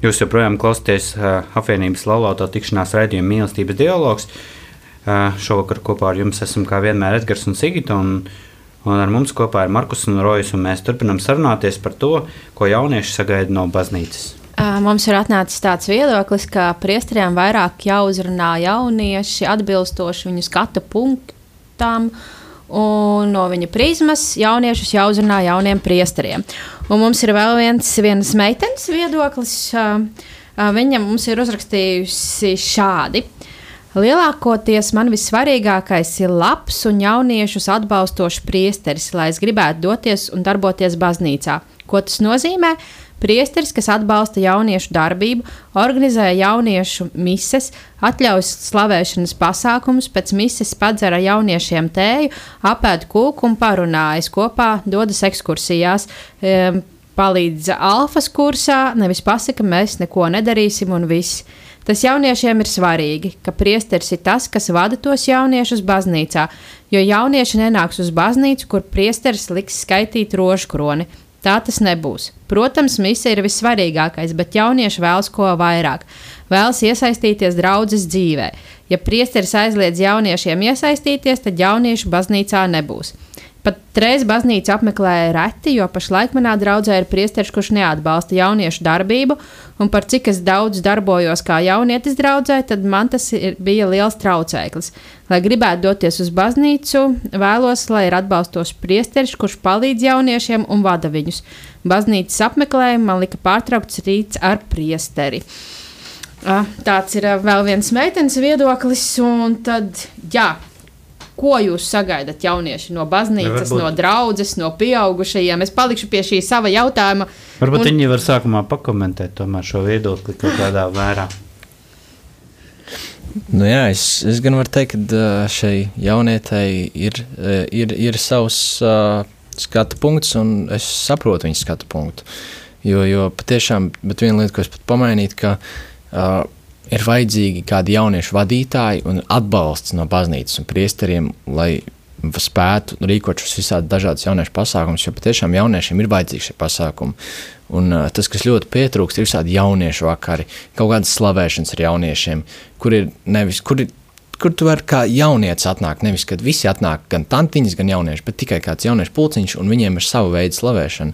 Jūs joprojām klausāties uh, apvienības laulāto tikšanās raidījuma mīlestības dialogs. Uh, šovakar kopā ar jums esam kā vienmēr Edgars un Sigita. Un, un ar mums kopā ir Markus un Rojas. Un mēs turpinām sarunāties par to, ko jaunieši sagaida no baznīcas. Mums ir atnācis tāds viedoklis, ka priesteriem vairāk jāuzrunā jaunieši atbilstoši viņu skatu punktam. Un no viņa prizmas jauniešus jāuzrunā jauniem priesteriem. Un mums ir vēl viens vienas meitenes viedoklis. Viņa mums ir uzrakstījusi šādi. Lielākoties man vissvarīgākais ir labs un jauniešus atbalstošs priesteris, lai es gribētu doties un darboties baznīcā. Ko tas nozīmē? Priesteris, kas atbalsta jauniešu darbību, organizē jauniešu mises, atļauj slavēšanas pasākumus, pēc mises padzera jauniešiem tēju, apēd kūku un parunājas kopā, dodas ekskursijās. Um, palīdz alfas kursā, nevis pasaka, mēs neko nedarīsim un viss. Tas jauniešiem ir svarīgi, ka priesteris ir tas, kas vada tos jauniešus baznīcā, jo jaunieši nenāks uz baznīcu, kur priesteris liks skaitīt rožu kroni. Tā tas nebūs. Protams, misija ir vissvarīgākais, bet jaunieši vēlas ko vairāk. Vēlas iesaistīties draudzes dzīvē. Ja priesteris aizliedz jauniešiem iesaistīties, tad jauniešu baznīcā nebūs. Pat reiz baznīcu apmeklēja reti, jo pašlaik manā draudzē ir priesteris, kurš neatbalsta jauniešu darbību, un par cik es daudz darbojos kā jaunietis draudzē, tad man tas ir, bija liels traucēklis. Lai gribētu doties uz baznīcu, vēlos, lai ir atbalstošs priesteris, kurš palīdz jauniešiem un vada viņus. Baznīcas apmeklējumu man lika pārtraukts rīts ar priesteri. Ah, Tāds ir ah, vēl viens meitenes viedoklis, un tad, jā, Ko jūs sagaidat jaunieši no baznīcas, Varbūt- no draudzes, no pieaugušajiem? Es palikšu pie šī sava jautājuma. Varbūt Un- viņi var sākumā pakomentēt tomēr šo viedokli kaut kādā vērā. Nu, jā, es, es gan varu teikt, ka šai jaunietei ir, ir, ir savs uh, skatu punkts, un es saprotu viņas skatu punktu. Jo, jo patiešām, bet viena lieta, ko es pat pamainītu, ka uh, ir vajadzīgi kādi jauniešu vadītāji un atbalsts no baznīcas un priesteriem, lai spētu rīkot šos visādus dažādus jauniešu pasākumus, jo patiešām jauniešiem ir vajadzīgi šie pasākumi. Un, uh, tas, kas ļoti pietrūkst, ir visādi jauniešu vakari, kaut kādas slavēšanas ar jauniešiem, kur ir nevis. Kur ir Kur tu vari kā jaunietis atnākt? Nevis, kad visi atnāk, gan tantiņas, gan jaunieši, bet tikai kāds jauniešu pulciņš, un viņiem ir sava veida slavēšana.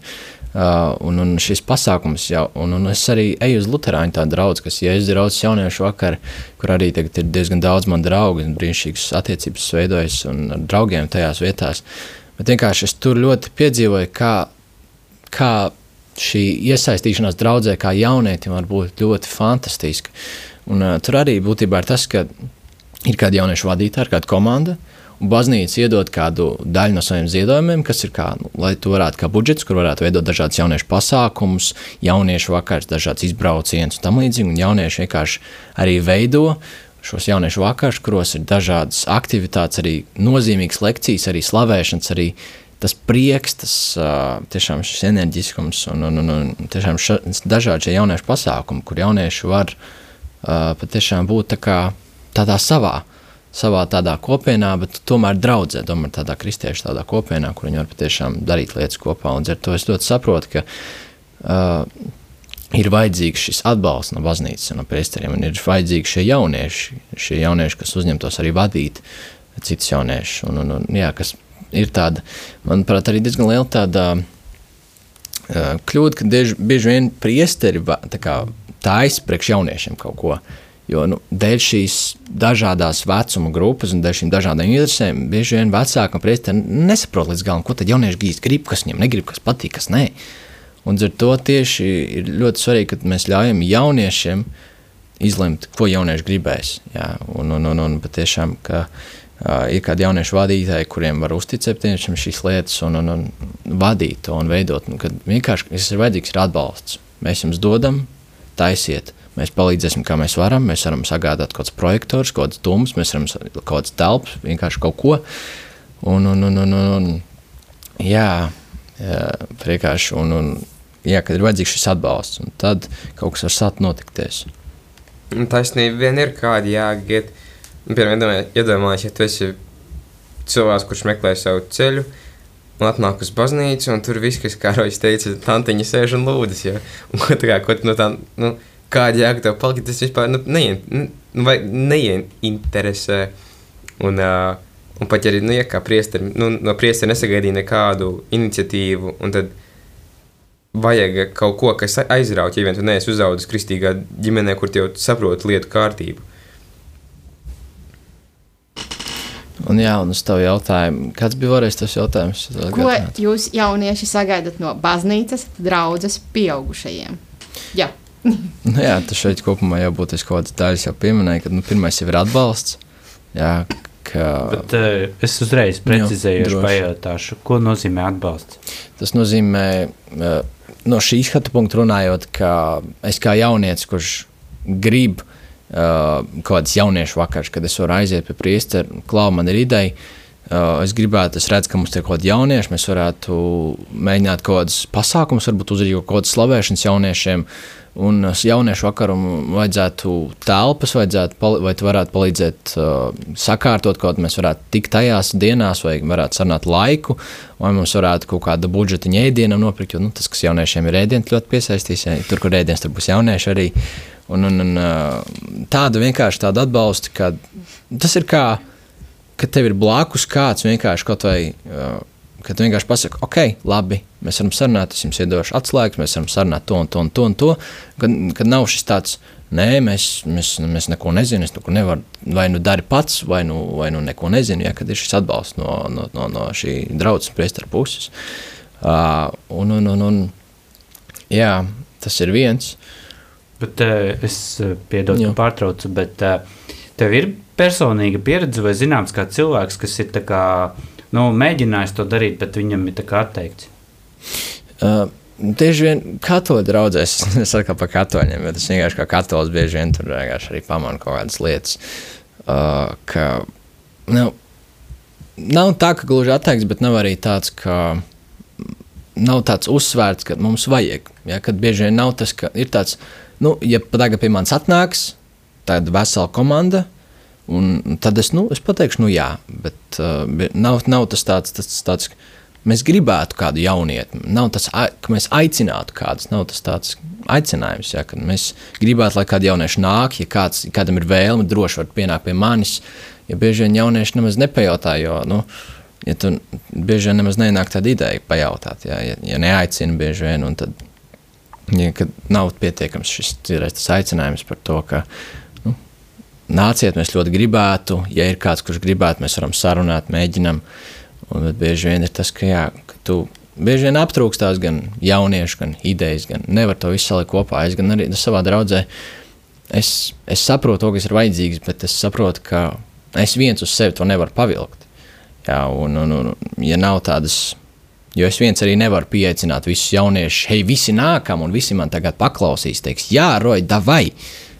Uh, un, un šis pasākums jau, un, un es arī eju uz Lutāņu tādu draugu, kas, ja es draugs jauniešu vakarā, kur arī tagad ir diezgan daudz man draugu, un brīnišķīgas attiecības veidojas un ar draugiem tajās vietās. Bet vienkārši es tur ļoti piedzīvoju, kā, kā šī iesaistīšanās draudzē, kā jaunietim, var būt ļoti fantastiska. Un, uh, tur arī būtībā ir tas, ka ir kāda jauniešu vadītāja, kāda komanda. Un baznīca iedod kādu daļu no saviem ziedojumiem, kas ir kā, nu, lai to varētu kā budžets, kur varētu veidot dažādas jauniešu pasākumus, jauniešu vakars, dažādas izbraucienus un tam līdzīgi. Un jaunieši vienkārši arī veido šos jauniešu vakarus, kuros ir dažādas aktivitātes, arī nozīmīgas lekcijas, arī slavēšanas, arī tas prieks, tas uh, tiešām šis enerģiskums un, un, un, un tiešām ša, dažādi šie jauniešu pasākumi, kur jaunieši var uh, patiešām būt tā kā tādā savā, savā tādā kopienā, bet tomēr draudzē, tomēr tādā kristiešu tādā kopienā, kur viņi var patiešām darīt lietas kopā. Un ar to es ļoti saprotu, ka uh, ir vajadzīgs šis atbalsts no baznīcas no priesteriem, un ir vajadzīgi šie jaunieši, šie jaunieši, kas uzņemtos arī vadīt citus jauniešus, un, un, un jā, kas ir tāda, manuprāt, arī diezgan liela tāda uh, kļūda, ka bieži, bieži vien priesteri tā kā taisa priekš jauniešiem kaut ko. Jo nu, dēļ šīs dažādas vecuma grupas un dēļ šīm dažādām interesēm, bieži vien vecāki un priesteri nesaprot līdz galam, ko tad jaunieši gīst, grib, kas viņiem negrib, kas patīk, kas nē. Un ar to tieši ir ļoti svarīgi, ka mēs ļaujam jauniešiem izlemt, ko jaunieši gribēs. Jā, un, un, un, un patiešām, ka uh, ir kādi jauniešu vadītāji, kuriem var uzticēt tiešām šīs lietas un, un, un vadīt to un veidot. Un, kad vienkārši tas ir vajadzīgs ir atbalsts. Mēs jums dodam, taisiet. Mēs palīdzēsim, kā mēs varam. Mēs varam sagādāt kaut kādus projektorus, kaut kādas dūmus, mēs varam kaut kādas telpas, vienkārši kaut ko. Un, un, un, un, un, jā, jā, vienkārši. Un, un, jā, kad ir vajadzīgs šis atbalsts, tad kaut kas var sākt notikties. Taisnība vien ir kāda jāgiet. Nu, Piemēram, iedomājies, ja tu esi cilvēks, kurš meklē savu ceļu, un atnāk uz baznīcu, un tur viss, kas kārojas, teica, tantiņa sēž un lūdzas. Ja? Un ko, kā, ko no tā, nu, kāda jēga tev palikt, tas vispār nu, neien, nu, vai neieinteresē. Un, uh, un pat ja arī, nu, ja kā priesteri, nu, no priesteri nesagaidīja nekādu iniciatīvu, un tad vajag kaut ko, kas aizrauj, ja vien tu neesi uzaugusi kristīgā ģimenē, kur jau saproti lietu kārtību. Un, jā, un uz tavu jautājumu, kāds bija vēlreiz tas jautājums? Ko jūs jaunieši sagaidat no baznīcas, draudzes, pieaugušajiem? Jā, Nu, jā, tas šeit kopumā jau būtu kaut kādas daļas, jau pieminēja, ka nu, pirmais jau ir atbalsts. Jā, ka, Bet uh, es uzreiz precizēju, droši. pajautāšu, ko nozīmē atbalsts. tas nozīmē, eh, no šī skatu punkta runājot, ka es kā jaunietis, kurš grib uh, kaut kādas jauniešu vakaras, kad es varu aiziet pie priestera, klau man ir ideja. Uh, es gribētu, es redzu, ka mums ir kaut kādi jaunieši, mēs varētu mēģināt kaut kādus pasākumus, varbūt uzrīkot kaut kādas slavēšanas jauniešiem. Un uh, jauniešu vakaram vajadzētu telpas, vajadzētu, vai tu varētu palīdzēt uh, sakārtot kaut ko, mēs varētu tikt tajās dienās, vai varētu sarunāt laiku, vai mums varētu kaut kādu budžeta ēdienu nopirkt. Jo nu, tas, kas jauniešiem ir ēdiens, ļoti piesaistīs. Ja, tur, kur ēdiens, tur būs jaunieši arī. Un, un, un uh, tādu vienkārši tādu atbalstu, ka tas ir kā, ka tev ir blakus kāds vienkārši kaut vai. Uh, Kad tu vienkārši pasaki, ok, labi, mēs varam sarunāt, es jums iedošu atslēgas, mēs varam sarunāt to un to un to. Un to kad, kad nav šis tāds, nē, mēs, mēs, mēs neko nezinām, es neko nevaru, vai nu dari pats, vai nu, vai nu neko nezinu, ja, kad ir šis atbalsts no, no, no, no šī draudzes priestara puses. Uh, un, un, un, un, jā, tas ir viens. Bet uh, es uh, piedodu, ka pārtraucu, bet uh, tev ir personīga pieredze vai zināms, kā cilvēks, kas ir kā, nu, mēģinājis to darīt, bet viņam ir atteikts. Uh, Tieši vien katoļu draugzēs, es saku par katoļiem, bet es vienkārši kā katolis bieži vien tur arī pamanu kaut kādas lietas. Uh, ka, nu, nav tā, ka gluži atteikts, bet nav arī tāds, ka nav tāds uzsvērts, ka mums vajag. Ja, kad bieži vien nav tas, ka ir tāds, nu, ja tagad pie manis atnāks tāda vesela komanda, un tad es, nu, es pateikšu, nu jā, bet uh, nav, nav tas tāds, tas tāds, mēs gribētu kādu jaunieti. Nav tas, ka mēs aicinātu kādus, nav tas tāds aicinājums, ka mēs gribētu, lai kādi jaunieši nāk, ja kāds, kādam ir vēlme, droši var pienākt pie manis. Ja bieži vien jaunieši nemaz nepajautā, jo, nu, ja tu bieži vien nemaz nenāk tāda ideja pajautāt, ja, ja, ja neaicina bieži vien, un tad, ja, nav pietiekams šis tas aicinājums par to, ka, nu, nāciet, mēs ļoti gribētu, ja ir kāds, kurš gribētu, mēs varam sarunāt, mēģinam, un bet bieži vien ir tas, ka, jā, ka tu bieži vien aptrūkstās gan jauniešu, gan idejas, gan nevar to visu salikt kopā, es gan arī savā draudzē, es, es saprotu to, kas ir vajadzīgs, bet es saprotu, ka es viens uz sevi to nevaru pavilkt. Jā, un, un, un, ja nav tādas, jo es viens arī nevaru pieaicināt visus jauniešus, hei, visi nākam un visi man tagad paklausīs, teiks, jā, roj, davai.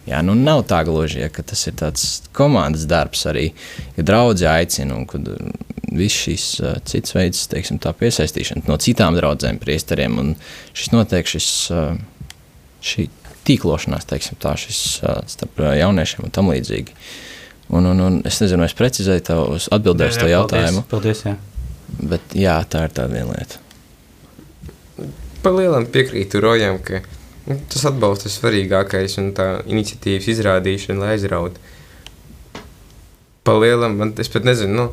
Jā, nu nav tā gluži, ja, ka tas ir tāds komandas darbs arī, ja draudzē aicina un kad uh, viss šis uh, cits veids, teiksim tā, piesaistīšana no citām draudzēm, priesteriem un šis notiek šis, uh, šī tīklošanās, teiksim tā, šis uh, starp uh, jauniešiem un tam līdzīgi. Un, un, un es nezinu, vai es precizēju tev uz atbildēju uz to jautājumu, Paldies, jā. bet jā, tā ir tāda viena lieta. Par lielam piekrītu Rojam, ka tas atbalsts ir svarīgākais un tā iniciatīvas izrādīšana, lai aizrautu. Par lielam, man, es pat nezinu, nu,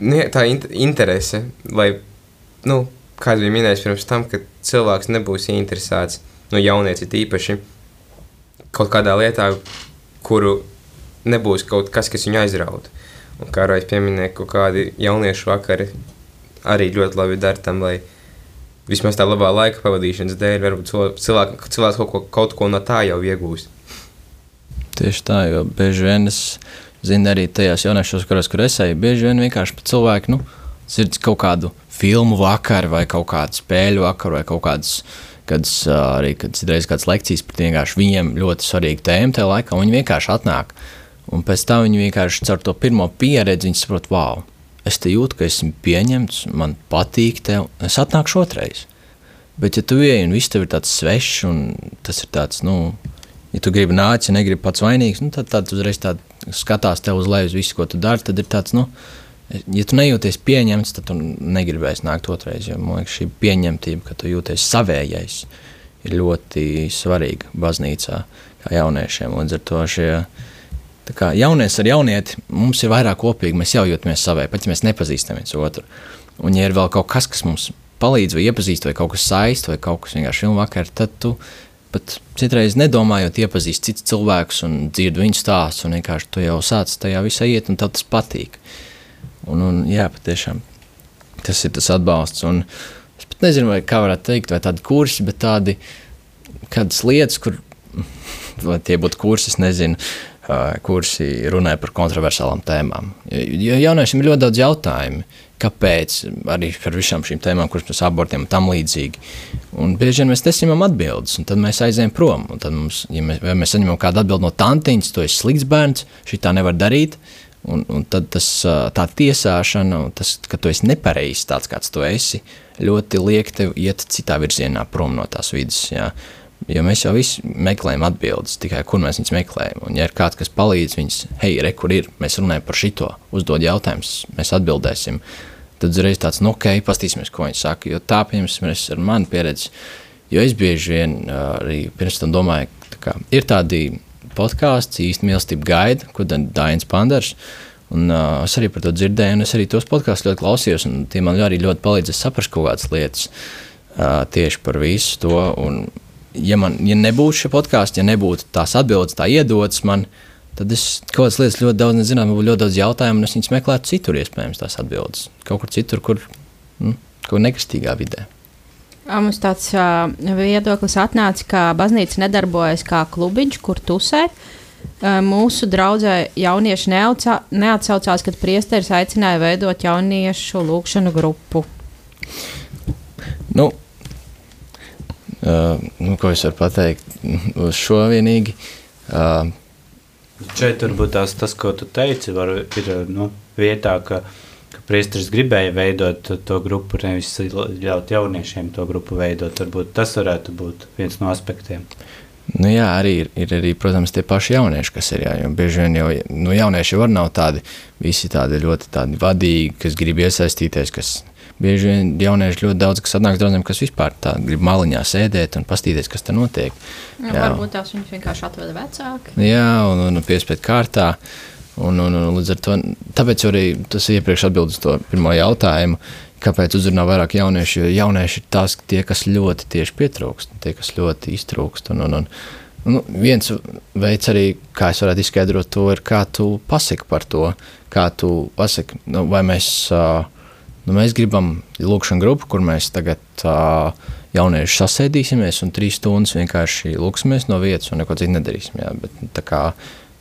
nu, tā int interese, lai, nu, kāds bija minējis pirms tam, ka cilvēks nebūs interesēts, nu, jaunieci īpaši, kaut kādā lietā, kuru nebūs kaut kas, kas viņu aizrautu. Un kā Rojas pieminēja, kaut kādi jauniešu vakari arī ļoti labi dara tam, lai vismaz tā labā laika pavadīšanas dēļ, varbūt cilvē- cilvēks, cilvēks kaut, ko, kaut ko no tā jau iegūst. Tieši tā, jo bieži vien es zinu arī tajās jauniešos, kuros kur es eju, bieži vien vienkārši cilvēki, nu, dzird kaut kādu filmu vakaru vai kaut kādu spēļu vakaru vai kaut kādas, ā, arī, kad citreiz kādas lekcijas par vienkārši viņiem ļoti svarīgu tēmu tajā laikā, viņi vienkārši atnāk. Un pēc tam viņi vienkārši caur to pirmo pieredzi, saprot, wow, es te jūtu, ka esmu pieņemts, man patīk tev, es atnākšu otrais. Bet, ja tu ej un viss tev ir tāds svešs, un tas ir tāds, nu, ja tu gribi nākt, ja negribi pats vainīgs, nu, tad, tad uzreiz tā skatās tev uz leju, uz visu, ko tu dari. Tad ir tāds, nu, ja tu nejūties pieņemts, tad tu negribēsi nākt otrais. Jo, man liekas, šī pieņemtība, ka tu jūties savējais, ir ļoti svarīga baznīcā, kā jauniešiem. Līdz ar to šie. Tā kā jaunieks ar jaunieti mums ir vairāk kopīgi, mēs jau jūtamies savai, pat ja mēs nepazīstam viens otru. Un, ja ir vēl kaut kas, kas mums palīdz, vai iepazīst, vai kaut kas saist, vai kaut kas vienkārši filmu vakar, tad tu pat citreiz nedomājot, iepazīst citus cilvēkus un dzird viņu stāstus, un vienkārši tu jau sāc tajā visā iet, un tev tas patīk. Un, un jā, patiešām tas ir tas atbalsts. Un es pat nezinu, vai kā varētu teikt, vai tādi kursi, bet tādi kādas lietas, kur tie būtu kursi, es nezinu, kursi runāja par kontroversālām tēmām. Jo jauniešiem ir ļoti daudz jautājumu. Kāpēc arī par visām šīm tēmām, kuras mēs abortiem un tam līdzīgi. Un bieži vien mēs nesaņemam atbildes, un tad mēs aizējām prom. Un tad mums, ja mēs, mēs saņemam kādu atbildi no tantiņas, to ir slikts bērns, šī tā nevar darīt. Un, un tad tas, tā tiesāšana, tas, ka tu esi nepareizs tāds, kāds tu esi, ļoti liek tev iet citā virzienā prom no tās vidas. Jā. Jo mēs jau visi meklējam atbildes, tikai kur mēs viņus meklējam. Un, ja ir kāds, kas palīdz viņus, hei, re, kur ir, mēs runājam par šito, uzdod jautājumus, mēs atbildēsim. Tad uzreiz tāds, nu, ok, paskatīsimies, ko viņi saka. Jo tā, piemēram, ar mani pieredzi, jo es bieži vien arī pirms tam domāju, ka ir tādi podkāsts, īsti mīlestība gaida, ko Dainis Pandars. Un, uh, es arī par to dzirdēju, un es arī tos podkāstus ļoti klausījos. Tie man arī ļoti palīdzēja saprast kaut kādas lietas uh, tieši par visu to. Un, ja, man, ja nebūtu šie podkāsti, ja nebūtu tās atbildes, tā iedodas man, tad es kaut kādas lietas ļoti daudz nezinātu, man būtu ļoti daudz jautājumu, un es viņus meklētu citur, iespējams, tās atbildes. Kaut kur citur, kur, nu, kur nekristīgā vidē. Mums tāds uh, viedoklis atnāca, ka baznīca nedarbojas kā klubiņš, kur tusēt. Uh, mūsu draudzē jaunieši neatsā, neatsaucās, kad priesteris aicināja veidot jauniešu lūgšanu grupu. Nu, Uh, nu, ko es varu pateikt uz šo vienīgi? Uh, Šeit varbūt tās, tas, ko tu teici, var, ir nu, vietā, ka, ka priesteris gribēja veidot to grupu, nevis ļaut jauniešiem to grupu veidot. Varbūt tas varētu būt viens no aspektiem. Nu jā, arī ir, ir arī, protams, tie paši jaunieši, kas ir. Jā, jo bieži vien jau nu, jaunieši var nav tādi, visi tādi ļoti tādi vadīgi, kas grib iesaistīties, kas bieži vien jaunieši ļoti daudz, kas atnāk draugiem, kas vispār tā grib maliņā sēdēt un paskatīties, kas tur notiek. Jā, jā. Varbūt tās viņus vienkārši atveda vecāki. Jā, un, un, un piespiedu kārtā. Un, un, un, līdz ar to tāpēc arī tas iepriekš atbild uz to pirmo jautājumu, kāpēc uzrunā vairāk jauniešu, jo jaunieši ir tās tie, kas ļoti tieši pietrūkst, tie, kas ļoti iztrūkst. Un, un, un, Nu, viens veids, arī, kā es varētu izskaidrot to, ir, kā tu pasaki par to, kā tu pasaki, nu, vai mēs uh, Nu, mēs gribam lūkšanu grupu, kur mēs tagad uh, jaunieši sasēdīsimies un trīs stundas vienkārši lūksimies no vietas un neko citu nedarīsim. Jā, bet, nu, kā,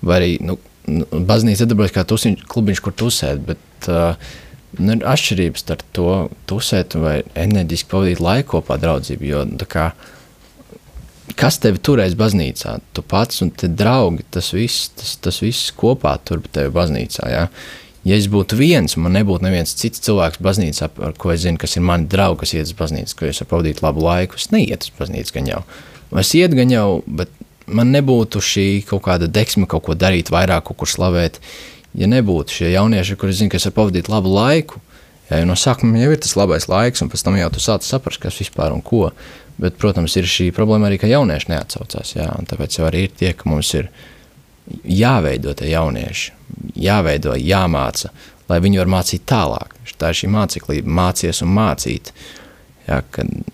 vai arī nu, nu, baznīca darbojas kā tusiņ, klubiņš, kur tusēt, bet uh, nu, ir atšķirības starp to tusēt vai enerģiski pavadīt laiku kopā draudzību. Jo, kā, kas tevi turēs baznīcā? Tu pats un te draugi, tas viss, tas, tas viss kopā tur tevi baznīcā. Jā ja es būtu viens, man nebūtu neviens cits cilvēks baznīcā, ar ko es zinu, kas ir mani draugi, kas iet uz baznīcu, ko es varu pavadīt labu laiku, es neietu uz baznīcu gan jau. Es ietu gan jau, bet man nebūtu šī kaut kāda deksme kaut ko darīt, vairāk kaut kur slavēt. Ja nebūtu šie jaunieši, kuriem zina, ka es varu pavadīt labu laiku, ja no sākuma jau ir tas labais laiks, un pēc tam jau tu sāc saprast, kas vispār un ko. Bet, protams, ir šī problēma arī, ka jaunieši neatsaucās. Jā, tāpēc jau arī ir tie, ka mums ir jāveido tie jaunieši jāveido, jāmāca, lai viņi var mācīt tālāk. Tā ir šī māceklība, mācies un mācīt. Jā,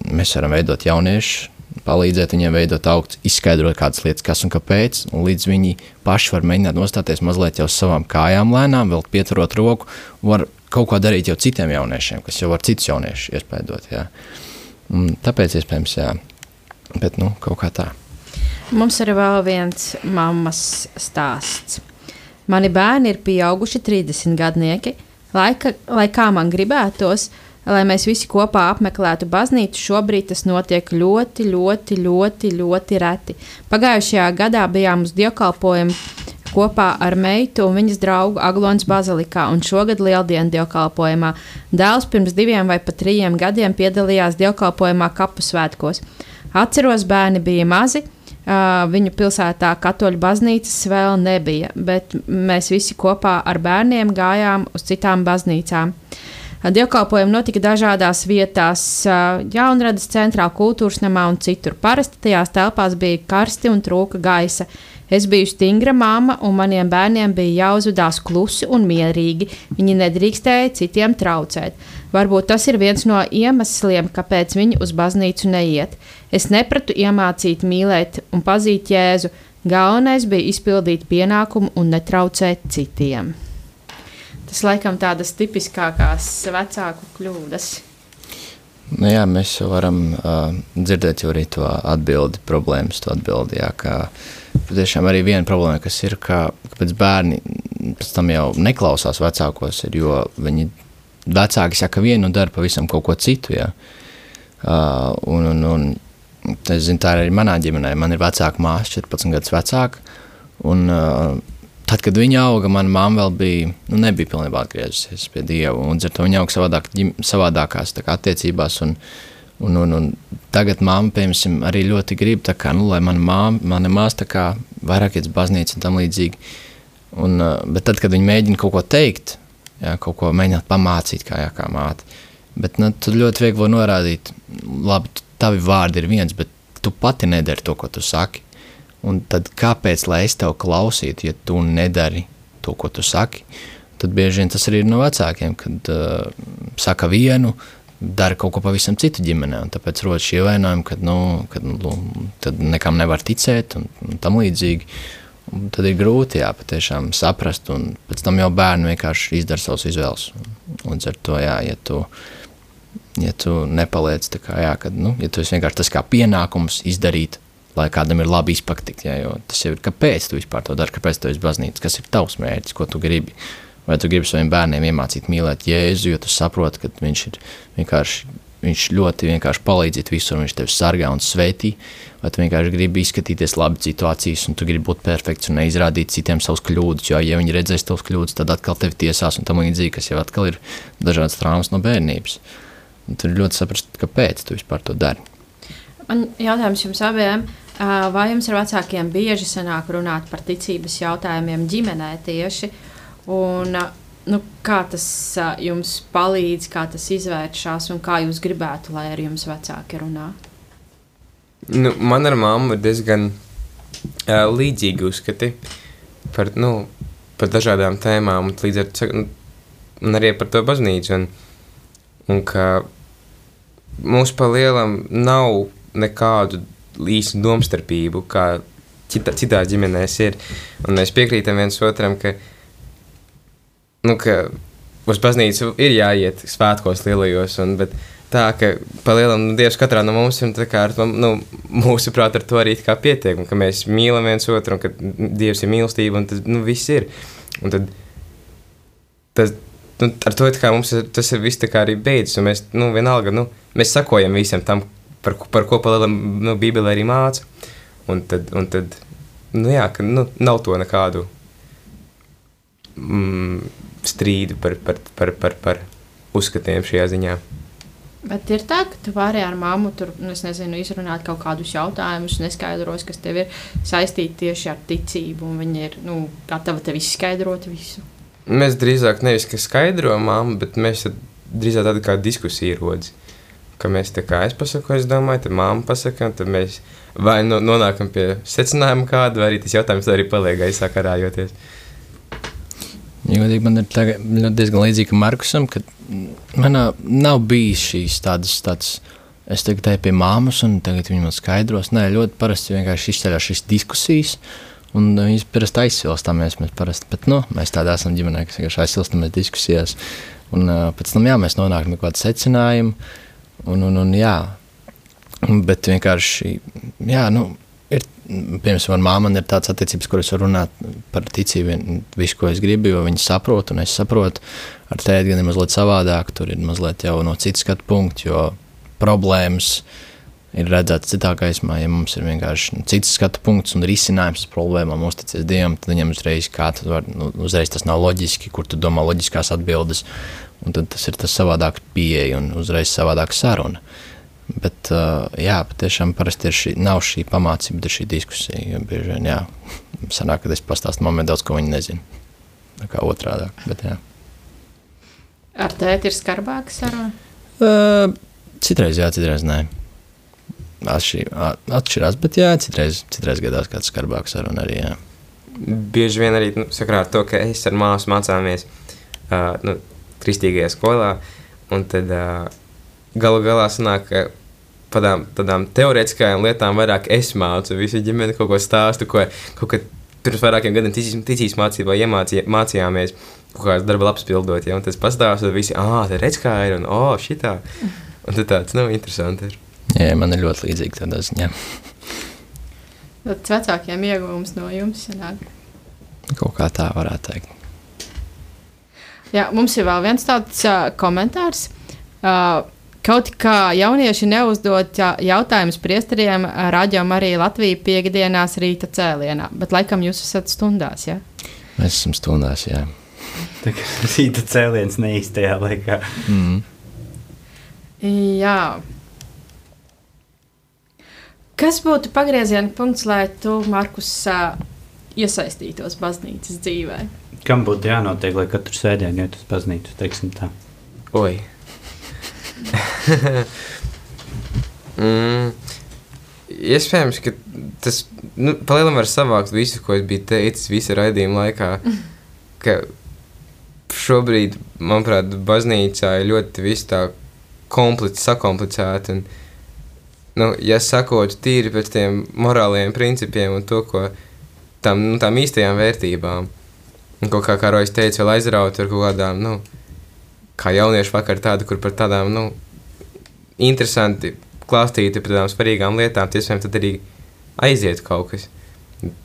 mēs varam veidot jauniešus, palīdzēt viņiem veidot, augt, izskaidrot kādas lietas, kas un kāpēc, un līdz viņi paši var mēģināt nostāties mazliet jau uz savām kājām, lēnām, vēl pieturot roku, var kaut ko darīt jau citiem jauniešiem, kas jau var citus jauniešus iespējot. Jā. Un tāpēc, iespējams, jā, bet nu, kaut kā tā. Mums ir vēl viens mammas stāsts. Mani bērni ir pieauguši 30 gadnieki. Laika, lai kā man gribētos, lai mēs visi kopā apmeklētu baznīcu, šobrīd tas notiek ļoti, ļoti, ļoti, ļoti reti. Pagājušajā gadā bijām uz dievkalpojumu kopā ar meitu un viņas draugu Aglons Bazilikā, un šogad lieldienu dievkalpojumā. Dēls pirms diviem vai pat trim gadiem piedalījās dievkalpojumā kapu svētkos. Atceros, bērni bija mazi, viņu pilsētā katoļu baznīcas vēl nebija, bet mēs visi kopā ar bērniem gājām uz citām baznīcām. Dievkalpojumi notika dažādās vietās, Jaunradas centrā, kultūras namā un citur. Parasti tajās telpās bija karsti un trūka gaisa. Es biju stingra māma, un maniem bērniem bija jāuzvedās klusi un mierīgi. Viņi nedrīkstēja citiem traucēt. Varbūt tas ir viens no iemesliem, kāpēc viņi uz baznīcu neiet. Es nepratu iemācīt mīlēt un pazīt Jēzu. Galvenais bija izpildīt pienākumu un netraucēt citiem. Tas laikam tādas tipiskākās vecāku kļūdas. Nu, jā, mēs varam uh, dzirdēt arī to atbildi, problēmas, to atbildi. Jā, ka patiešām arī viena problēma, kas ir, ka, ka pēc bērni pēc tam jau neklausās vecākos, ir, jo viņi vecāki saka vienu un dara pavisam kaut ko citu. Jā. Uh, un, un, un, es zinu, tā ir arī manā ģimenē. Man ir vecāka māsa, 14 gadus vecāka. Un, uh, tad, kad viņa auga, mana mamma vēl bija, nu, nebija pilnībā atgriezusies pie Dieva. Un ar to viņa auga savādāk, savādākās kā, attiecībās. Un, un, un, un tagad mamma, piemēram, arī ļoti grib, kā, nu, lai mana, māma, mana māsa kā, vairāk iet uz baznīcu un tam līdzīgi. Un, uh, bet tad, kad viņi mēģina kaut ko teikt, jā, kaut ko mēģināt pamācīt, kā, jā, kā māte, bet nu, tu ļoti viegli norādīt, labi, tavi vārdi ir viens, bet tu pati nedari to, ko tu saki. Un tad kāpēc, lai es tev klausītu, ja tu nedari to, ko tu saki? Tad bieži vien tas arī ir no vecākiem, kad uh, saka vienu, dara kaut ko pavisam citu ģimenē. Tāpēc rodas šie vainojumi, kad, nu, kad nu, nekam nevar ticēt un, un tam līdzīgi. Un tad ir grūti jā, patiešām saprast, un pēc tam jau bērni vienkārši izdara savus izvēles. Un ar to, jā, ja tu, ja tu nepaliec tā kā, jā, kad, nu, ja tu vienkārši tas kā pienākums izdarīt lai kādam ir labi izpatikt. Ja, tas jau ir kāpēc tu vispār to dari, kāpēc tu esi baznīca, kas ir tavs mērķis, ko tu gribi. Vai tu gribi saviem bērniem iemācīt mīlēt Jēzu, jo tu saproti, ka viņš ir vienkārši. Viņš ļoti vienkārši palīdz visur, viņš tevi sargā un svētī. Vai tu vienkārši gribi izskatīties labi situācijas, un tu gribi būt perfekts un neizrādīt citiem savus kļūdas. Jo, ja viņi redzēs tavus kļūdas, tad atkal tevi tiesās un tam līdzīgi, kas jau atkal ir dažādas traumas no bērnības. Un tur ir ļoti saprast, kāpēc tu vispār to dari. Man jautājums jums abiem. Vai jums ar vecākiem bieži sanāk runāt par ticības jautājumiem ģimenē tieši? Un, nu, kā tas jums palīdz, kā tas izvēršas un kā jūs gribētu, lai ar jums vecāki runā? Nu, man ar mammu ir diezgan uh, līdzīgi uzskati par, nu, par dažādām tēmām, un, līdz ar, nu, un arī par to baznīcu. Un, un ka mums pa lielam nav nekādu īstu domstarpību, kā cita, citās ģimenēs ir. Un mēs piekrītam viens otram, ka, nu, ka uz baznīcu ir jāiet svētkos lielajos, un, bet tā, ka palielam nu, Dievs katrā no mums, un tā kā ar to, nu, mūsu prāt ar to arī kā pietiek, un ka mēs mīlam viens otru, un ka Dievs ir mīlestība, un tas, nu, viss ir. Un tad tas, nu, ar to mums tas ir viss arī beidzas, un mēs, nu, vienalga, nu, mēs sakojam visam tam, par, par ko palielam nu, Bībele arī māca. Un tad, un tad nu, jā, ka, nu, nav to nekādu mm, strīdu par, par, par, par, par uzskatiem šajā ziņā. Bet ir tā, ka tu vari ar māmu tur, nu, nezinu, izrunāt kaut kādus jautājumus, neskaidros, kas tev ir saistīti tieši ar ticību, un viņa ir nu, gatava tev izskaidrot visu. Mēs drīzāk nevis skaidrojam māmu, bet mēs drīzāk tādu kā diskusiju rodas ka mēs tā kā es pasaku, es domāju, tad māma pasaka, tad mēs vai nu nonākam pie secinājuma kādu, vai arī tas jautājums arī paliek gaisā karājoties. Godīgi, man ir tagad, diezgan līdzīgi Markusam, ka manā nav bijis šīs tādas, tādas es tagad eju pie māmas, un tagad viņa man skaidros. Nē, ļoti parasti vienkārši izceļās šīs diskusijas, un viņas parasti aizsilstamies. Mēs, parasti, bet, nu, mēs tādā esam ģimenē, kas vienkārši aizsilstamies diskusijās, un uh, pēc tam jā, mēs nonākam pie kāda secinājuma, Un, un, un, jā, bet vienkārši, jā, nu, ir, piemēram, manā māmā ir tāds attiecības, kuras var runāt par ticību, visu, ko es gribu, jo viņi saprot, un es saprotu, ar tēti gan ir mazliet savādāk, tur ir mazliet jau no citas skatu punkta, jo problēmas ir redzēts citā gaismā, ja mums ir vienkārši nu, cits skatu punkts un risinājums problēmām, uzticies Dievam, tad viņam uzreiz, var, nu, uzreiz tas nav loģiski, kur tu domā loģiskās atbildes, Un tad tas ir tas savādāks pieeja un uzreiz savādāka saruna. Bet, uh, jā, patiešām parasti ir šī, nav šī pamācība, bet ir šī diskusija. Bieži vien, jā, sanāk, ka es pastāstu mammai daudz, ko viņa nezina. Tā kā otrādi. Bet, jā. Ar tēti ir skarbāka saruna? Uh, citreiz jā, citreiz nē. Atšķir, atšķirās, bet jā, citreiz, citreiz gadās kāds skarbāks saruna arī. Jā. Bieži vien arī nu, sakrā ar to, ka es ar māsu mācāmies. Uh, nu, kristīgajā skolā. Un tad uh, galu galā sanāk, ka tādām, tādām teorētiskām lietām vairāk es mācu. Visi ģimene kaut ko stāstu, ko kaut kad pirms vairākiem gadiem ticīs, ticīs mācībā iemācījā, mācījāmies kaut kādas darba lapas pildot. Ja, un tas pastāsta, visi, ah, tā redz kā ir, un oh, šitā. Un tad tāds, nu, interesanti ir. Jā, man ir ļoti līdzīgi tādā ziņā. Tad vecākiem iegūmus no jums sanāk. Kaut kā tā varētu teikt. Jā, mums ir vēl viens tāds uh, komentārs. Uh, kaut kā jaunieši neuzdod uh, jautājumus priesteriem uh, radio arī Latvijā piekdienās rīta cēlienā, bet laikam jūs esat stundās, ja? Mēs esam stundās, jā. Tā kā rīta cēliens neīstajā laikā. Mm. Jā. Kas būtu pagrieziena punkts, lai tu, Markus, iesaistītos baznīcas dzīvē? Kam būtu jānotiek, lai katru sēdienu iet uz baznīcu, teiksim tā? Oi. mm, iespējams, ka tas nu, palielinām var savākt visu, ko es biju teicis visu raidījumu laikā. Ka šobrīd, manuprāt, baznīcā ir ļoti viss tā komplic, sakomplicēta. Un, nu, ja sakot tīri pēc tiem morālajiem principiem un to, ko tam, nu, tām īstajām vērtībām, un kaut kā, kā Rojas teica, vēl aizraut ar kaut kādām, nu, kā jauniešu vakar tādu, kur par tādām, nu, interesanti klāstīti par tādām svarīgām lietām, tiesām tad arī aiziet kaut kas.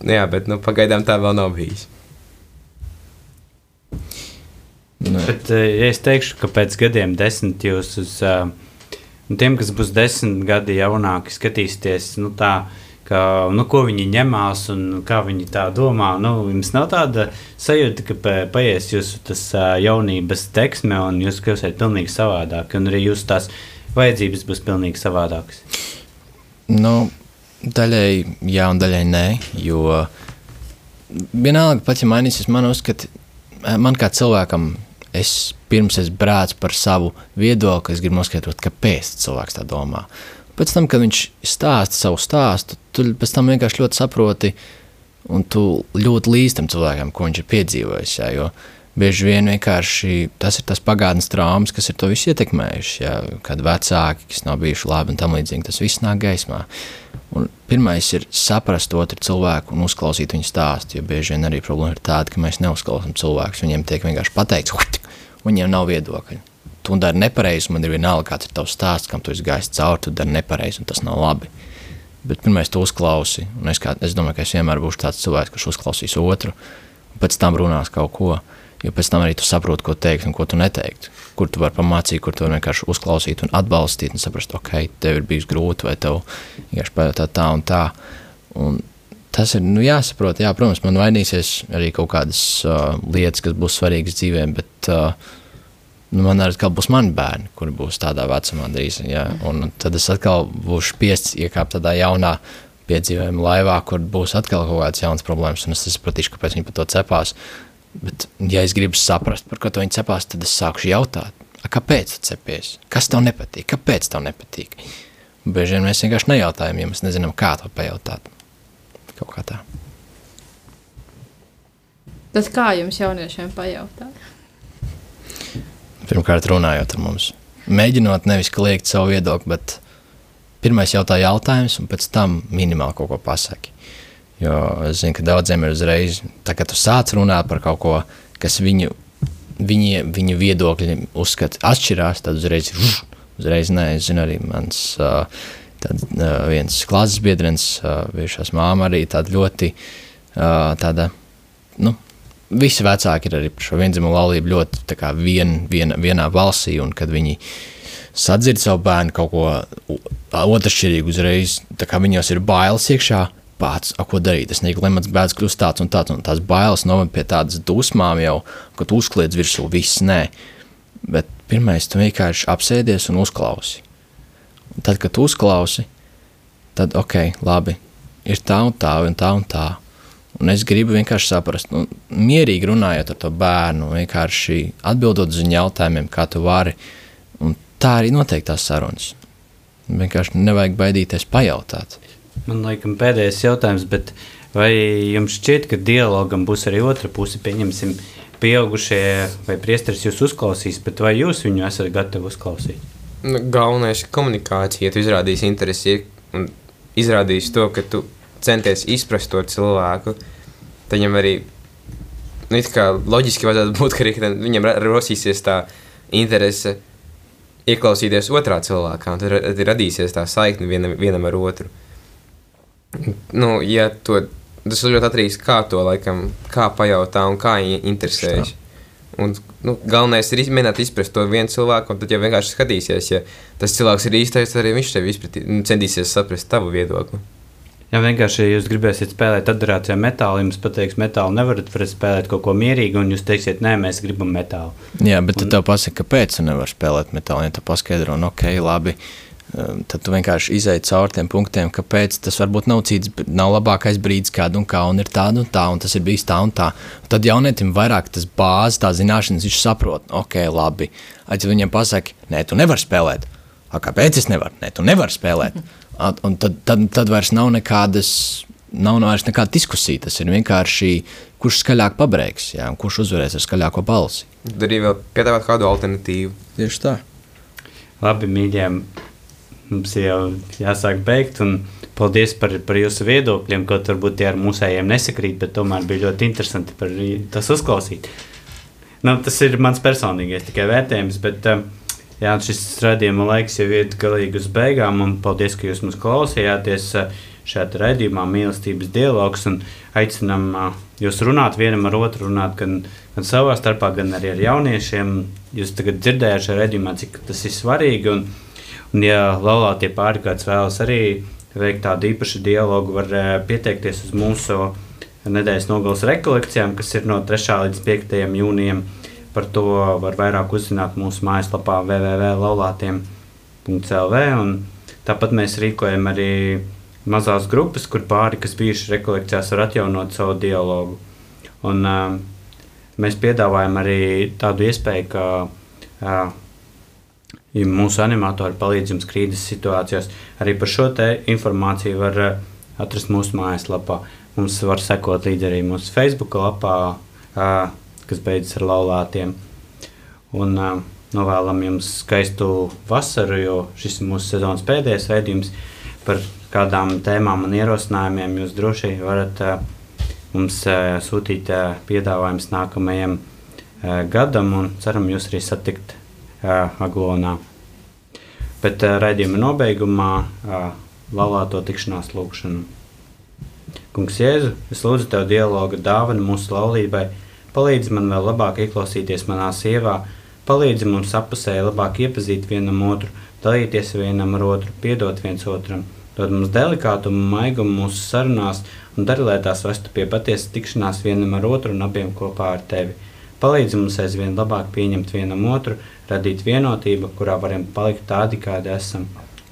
Jā, bet, nu, pagaidām tā vēl nav bijis. Nu, Bet, eh, ja es teikšu, ka pēc gadiem desmit jūs uz uh, tiem, kas būs desmit gadi jaunāki, skatīsieties, nu, tā, ka, nu, ko viņi ņemās un kā viņi tā domā. Nu, jums nav tāda sajūta, ka pa- paies jūsu tas, jaunības teksme un jūs kļūsiet pilnīgi savādāk, un arī jūsu tās vajadzības būs pilnīgi savādākas. Nu, daļai jā, un daļai nē. Jo vienalga, pat ja mainīsies man uzskati, man kā cilvēkam, es pirms es brācu par savu viedokli, es gribu noskaidrot, kāpēc cilvēks tā domā. Pēc tam, kad viņš stāsta savu stāstu, tu pēc tam vienkārši ļoti saproti, un tu ļoti līdz tam cilvēkam, ko viņš ir piedzīvojis. Jā, jo bieži vien vienkārši tas ir tas pagātnes traumas, kas ir to visu ietekmējuši. Jā, kad vecāki, kas nav bijuši labi un tam līdzīgi, tas viss nāk gaismā. Un pirmais ir saprast otru cilvēku un uzklausīt viņu stāstu. Jo bieži vien arī problēma ir tāda, ka mēs neuzklausām cilvēkus. Viņiem tiek vienkārši pateikts, viņiem nav viedokļa. Tu dari nepareizi, man ir vienalga, kāds ir tavs stāsts, kam tu esi gājis cauri, tu dari nepareizi, un tas nav labi. Bet pirmais tu uzklausi, un es, kā, es domāju, ka es vienmēr būšu tāds cilvēks, kurš uzklausīs otru, un pēc tam runās kaut ko. Jo pēc tam arī tu saproti, ko teikt un ko tu neteikt. Kur tu vari pamācīt, kur tu vari vienkārši uzklausīt un atbalstīt, un saprast, ok, tev ir bijis grūti, vai tev vienkārši pajautāt tā un tā. Un tas ir nu, jāsaprot. Jā, protams, man vainīsies arī kaut kādas uh, lietas, kas būs svarīgas dzīvēm, bet uh, man arī būs mani bērni, kuri būs tādā vecumā drīz. Jā, un tad es atkal būšu spiests iekāpt tādā jaunā piedzīvojuma laivā, kur būs atkal kaut kādas jaunas problēmas, un es sapratīšu, kāpēc viņi par to cepās. Bet, ja es gribu saprast, par ko viņi cepās, tad es sākšu jautāt, "A, kāpēc tu cepies? Kas tev nepatīk? Kāpēc tev nepatīk? Bieži vien mēs vienkārši nejautājam, ja mēs nezinām, kā to pajautāt. Kaut kā tā. Tad kā jums jauniešiem pajautāt? Pirmkārt, runājot ar mums. Mēģinot nevis kliegt savu viedokli, bet pirmais jautā jautājums, un pēc tam minimāli kaut ko pasaki. Jo es zinu, ka daudziem ir uzreiz, tā, kad tu sāc runāt par kaut ko, kas viņu, viņi, viņu viedokļi uzskata atšķirās, tad uzreiz, uzreiz nē, es zinu arī mans uh, tāds, uh, viens klases biedrens, uh, bijušās māma arī tāda ļoti uh, tāda, nu, visi vecāki ir arī par šo vienzimumu laulību ļoti tā vien, vien, vienā valstī, un kad viņi sadzird savu bērnu kaut ko otršķirīgu uzreiz, tā kā viņos ir bailes iekšā, pats, ko darīt. Es nezinu, mans bērns kļūst tāds un tāds, un tās bailes noved pie tādas dusmām jau, ka tu uzkliedz virsū viss, nē. Bet pirmais, tu vienkārši apsēdies un uzklausi. Un tad, kad tu uzklausi, tad ok, labi, ir tā un tā, un tā un tā. Un es gribu vienkārši saprast, nu, mierīgi runājot ar to bērnu, vienkārši atbildot uz viņu jautājumiem, kā tu vari. Un tā arī notiek tās sarunas. Vienkārši nevajag baidīties pajautāt. Man liekas, pēdējais jautājums, bet vai jums šķiet, ka dialogam būs arī otra puse? Pieņemsim, pieaugušie vai priesteris jūs uzklausīs, bet vai jūs viņu esat gatavi uzklausīt? Nu, galvenais ir komunikācija. Ja tu izrādīsi interesi un izrādīsi to, ka tu centies izprast to cilvēku, tad viņam arī nu, loģiski vajadzētu būt, ka arī viņam rosīsies tā interese ieklausīties otrā cilvēkā, un tad tad radīsies tā saikne vienam, vienam ar otru. Nu, ja to, tas ļoti atkarīgs no kā to laikam, kā pajautā un kā interesējas. Un, nu, galvenais ir izmēģināt izprast to vienu cilvēku, un tad jau vienkārši skatīsies, ja tas cilvēks ir īstais, tad arī viņš tev izpratī, nu, centīsies saprast tavu viedokli. Ja vienkārši jūs gribēsiet spēlēt atdarācijā metālu, jums pateiks, metālu nevarat varat spēlēt kaut ko mierīgu, un jūs teiksiet, nē, mēs gribam metālu. Jā, bet tad tev pasaka, kāpēc tu nevari spēlēt metālu. Ja tu paskaidro, nu, ok, labi. um, Tad tu vienkārši izēji cauri tiem punktiem, kāpēc tas varbūt nav cits, nav labākais brīdis, kad un kā, un ir tāda un tā, un tas ir bijis tā un tā. Un tad jaunietim vairāk tas bāzes, tā zināšanas, viņš saprot, ok, labi. Aiz viņam pasaka, nē, tu nevari spēlēt. A, kāpēc es nevaru? Nē, tu nevari spēlēt. A, Un tad, tad, tad vairs nav nekādas, nav vairs nekāda diskusija. Tas ir vienkārši, kurš skaļāk pabeigts, un kurš uzvarēs ar skaļāko balsi. Tad arī vēl piedāvāt kādu alternatīvu. Tieši tā. Labi, mīļie, mums jau jāsāk beigt. un Paldies par, par jūsu viedokļiem, kaut varbūt tie ar mūsējiem nesakrīt, bet tomēr bija ļoti interesanti par tas uzklausīt. Nu, tas ir mans personīgais tikai vērtējums, bet uh, jā, šis raidījuma laiks jau ir galīgi uz beigām. un Paldies, ka jūs mums klausījāties uh, šajā raidījumā, mīlestības dialogs. Aicinām uh, jūs runāt vienam ar otru, runāt gan, gan savā starpā, gan arī ar jauniešiem. Jūs tagad dzirdējāt šajā raidījumā, cik tas ir svarīgi. Un, un ja laulātie pāri kāds vēlas arī veikt tādu īpašu dialogu, var uh, pieteikties uz mūsu nedēļas nogalas rekolekcijām, kas ir no 3. līdz 5. jūnijam. Par to var vairāk uzzināt mūsu mājaslapā www.laulātiem.lv. Tāpat mēs rīkojam arī mazās grupas, kur pāri, kas bijuši rekolekcijās, var atjaunot savu dialogu. Un, uh, mēs piedāvājam arī tādu iespēju, ka uh, ja mūsu animatori palīdz jums krīzes situācijās. Arī par šo informāciju var uh, atrast mūsu mājaslapā. Mums var sekot līdzi arī mūsu Facebook lapā, uh, kas beidzas ar laulātiem. Un uh, novēlam jums skaistu vasaru, jo šis ir mūsu sezonas pēdējais raidījums. Par kādām tēmām un ierosinājumiem jūs droši varat uh, mums uh, sūtīt uh, piedāvājumus nākamajam uh, gadam, un ceram jūs arī satikt uh, Aglonā. Bet uh, raidījuma nobeigumā uh, laulāto tikšanās lūgšanu. Kungs, Jēzu, es lūdzu tev dialogu dāvanu mūsu laulībai, palīdzi man vēl labāk ieklausīties manā sievā, palīdzi mums apusēji labāk iepazīt vienam otru, dalīties vienam ar otru, piedot viens otram, dod mums delikātumu, maigumu mūsu sarunās un dari, lai tās vestu pie patiesas tikšanās vienam ar otru un abiem kopā ar tevi. Palīdzi mums aizvien labāk pieņemt vienam otru, radīt vienotību, kurā varam palikt tādi, kādi esam.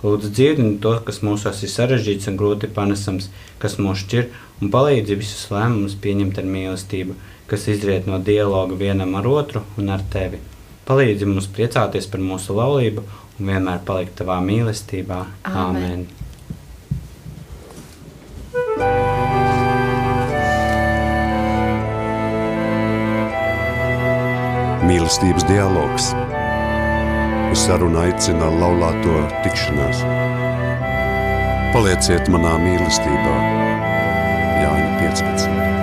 Lūdzu, dziedini to, kas mūsos ir sarežģīts un grūti panesams, kas mūs šķir, un palīdzi visus lēmumus pieņemt ar mīlestību, kas izriet no dialoga vienam ar otru un ar tevi. Palīdzi mums priecāties par mūsu laulību un vienmēr palikt tavā mīlestībā. Āmen. Mīlestības dialogs. Uz sarunu aicina laulāto tikšanās. Palieciet manā mīlestībā, Jāņa 15.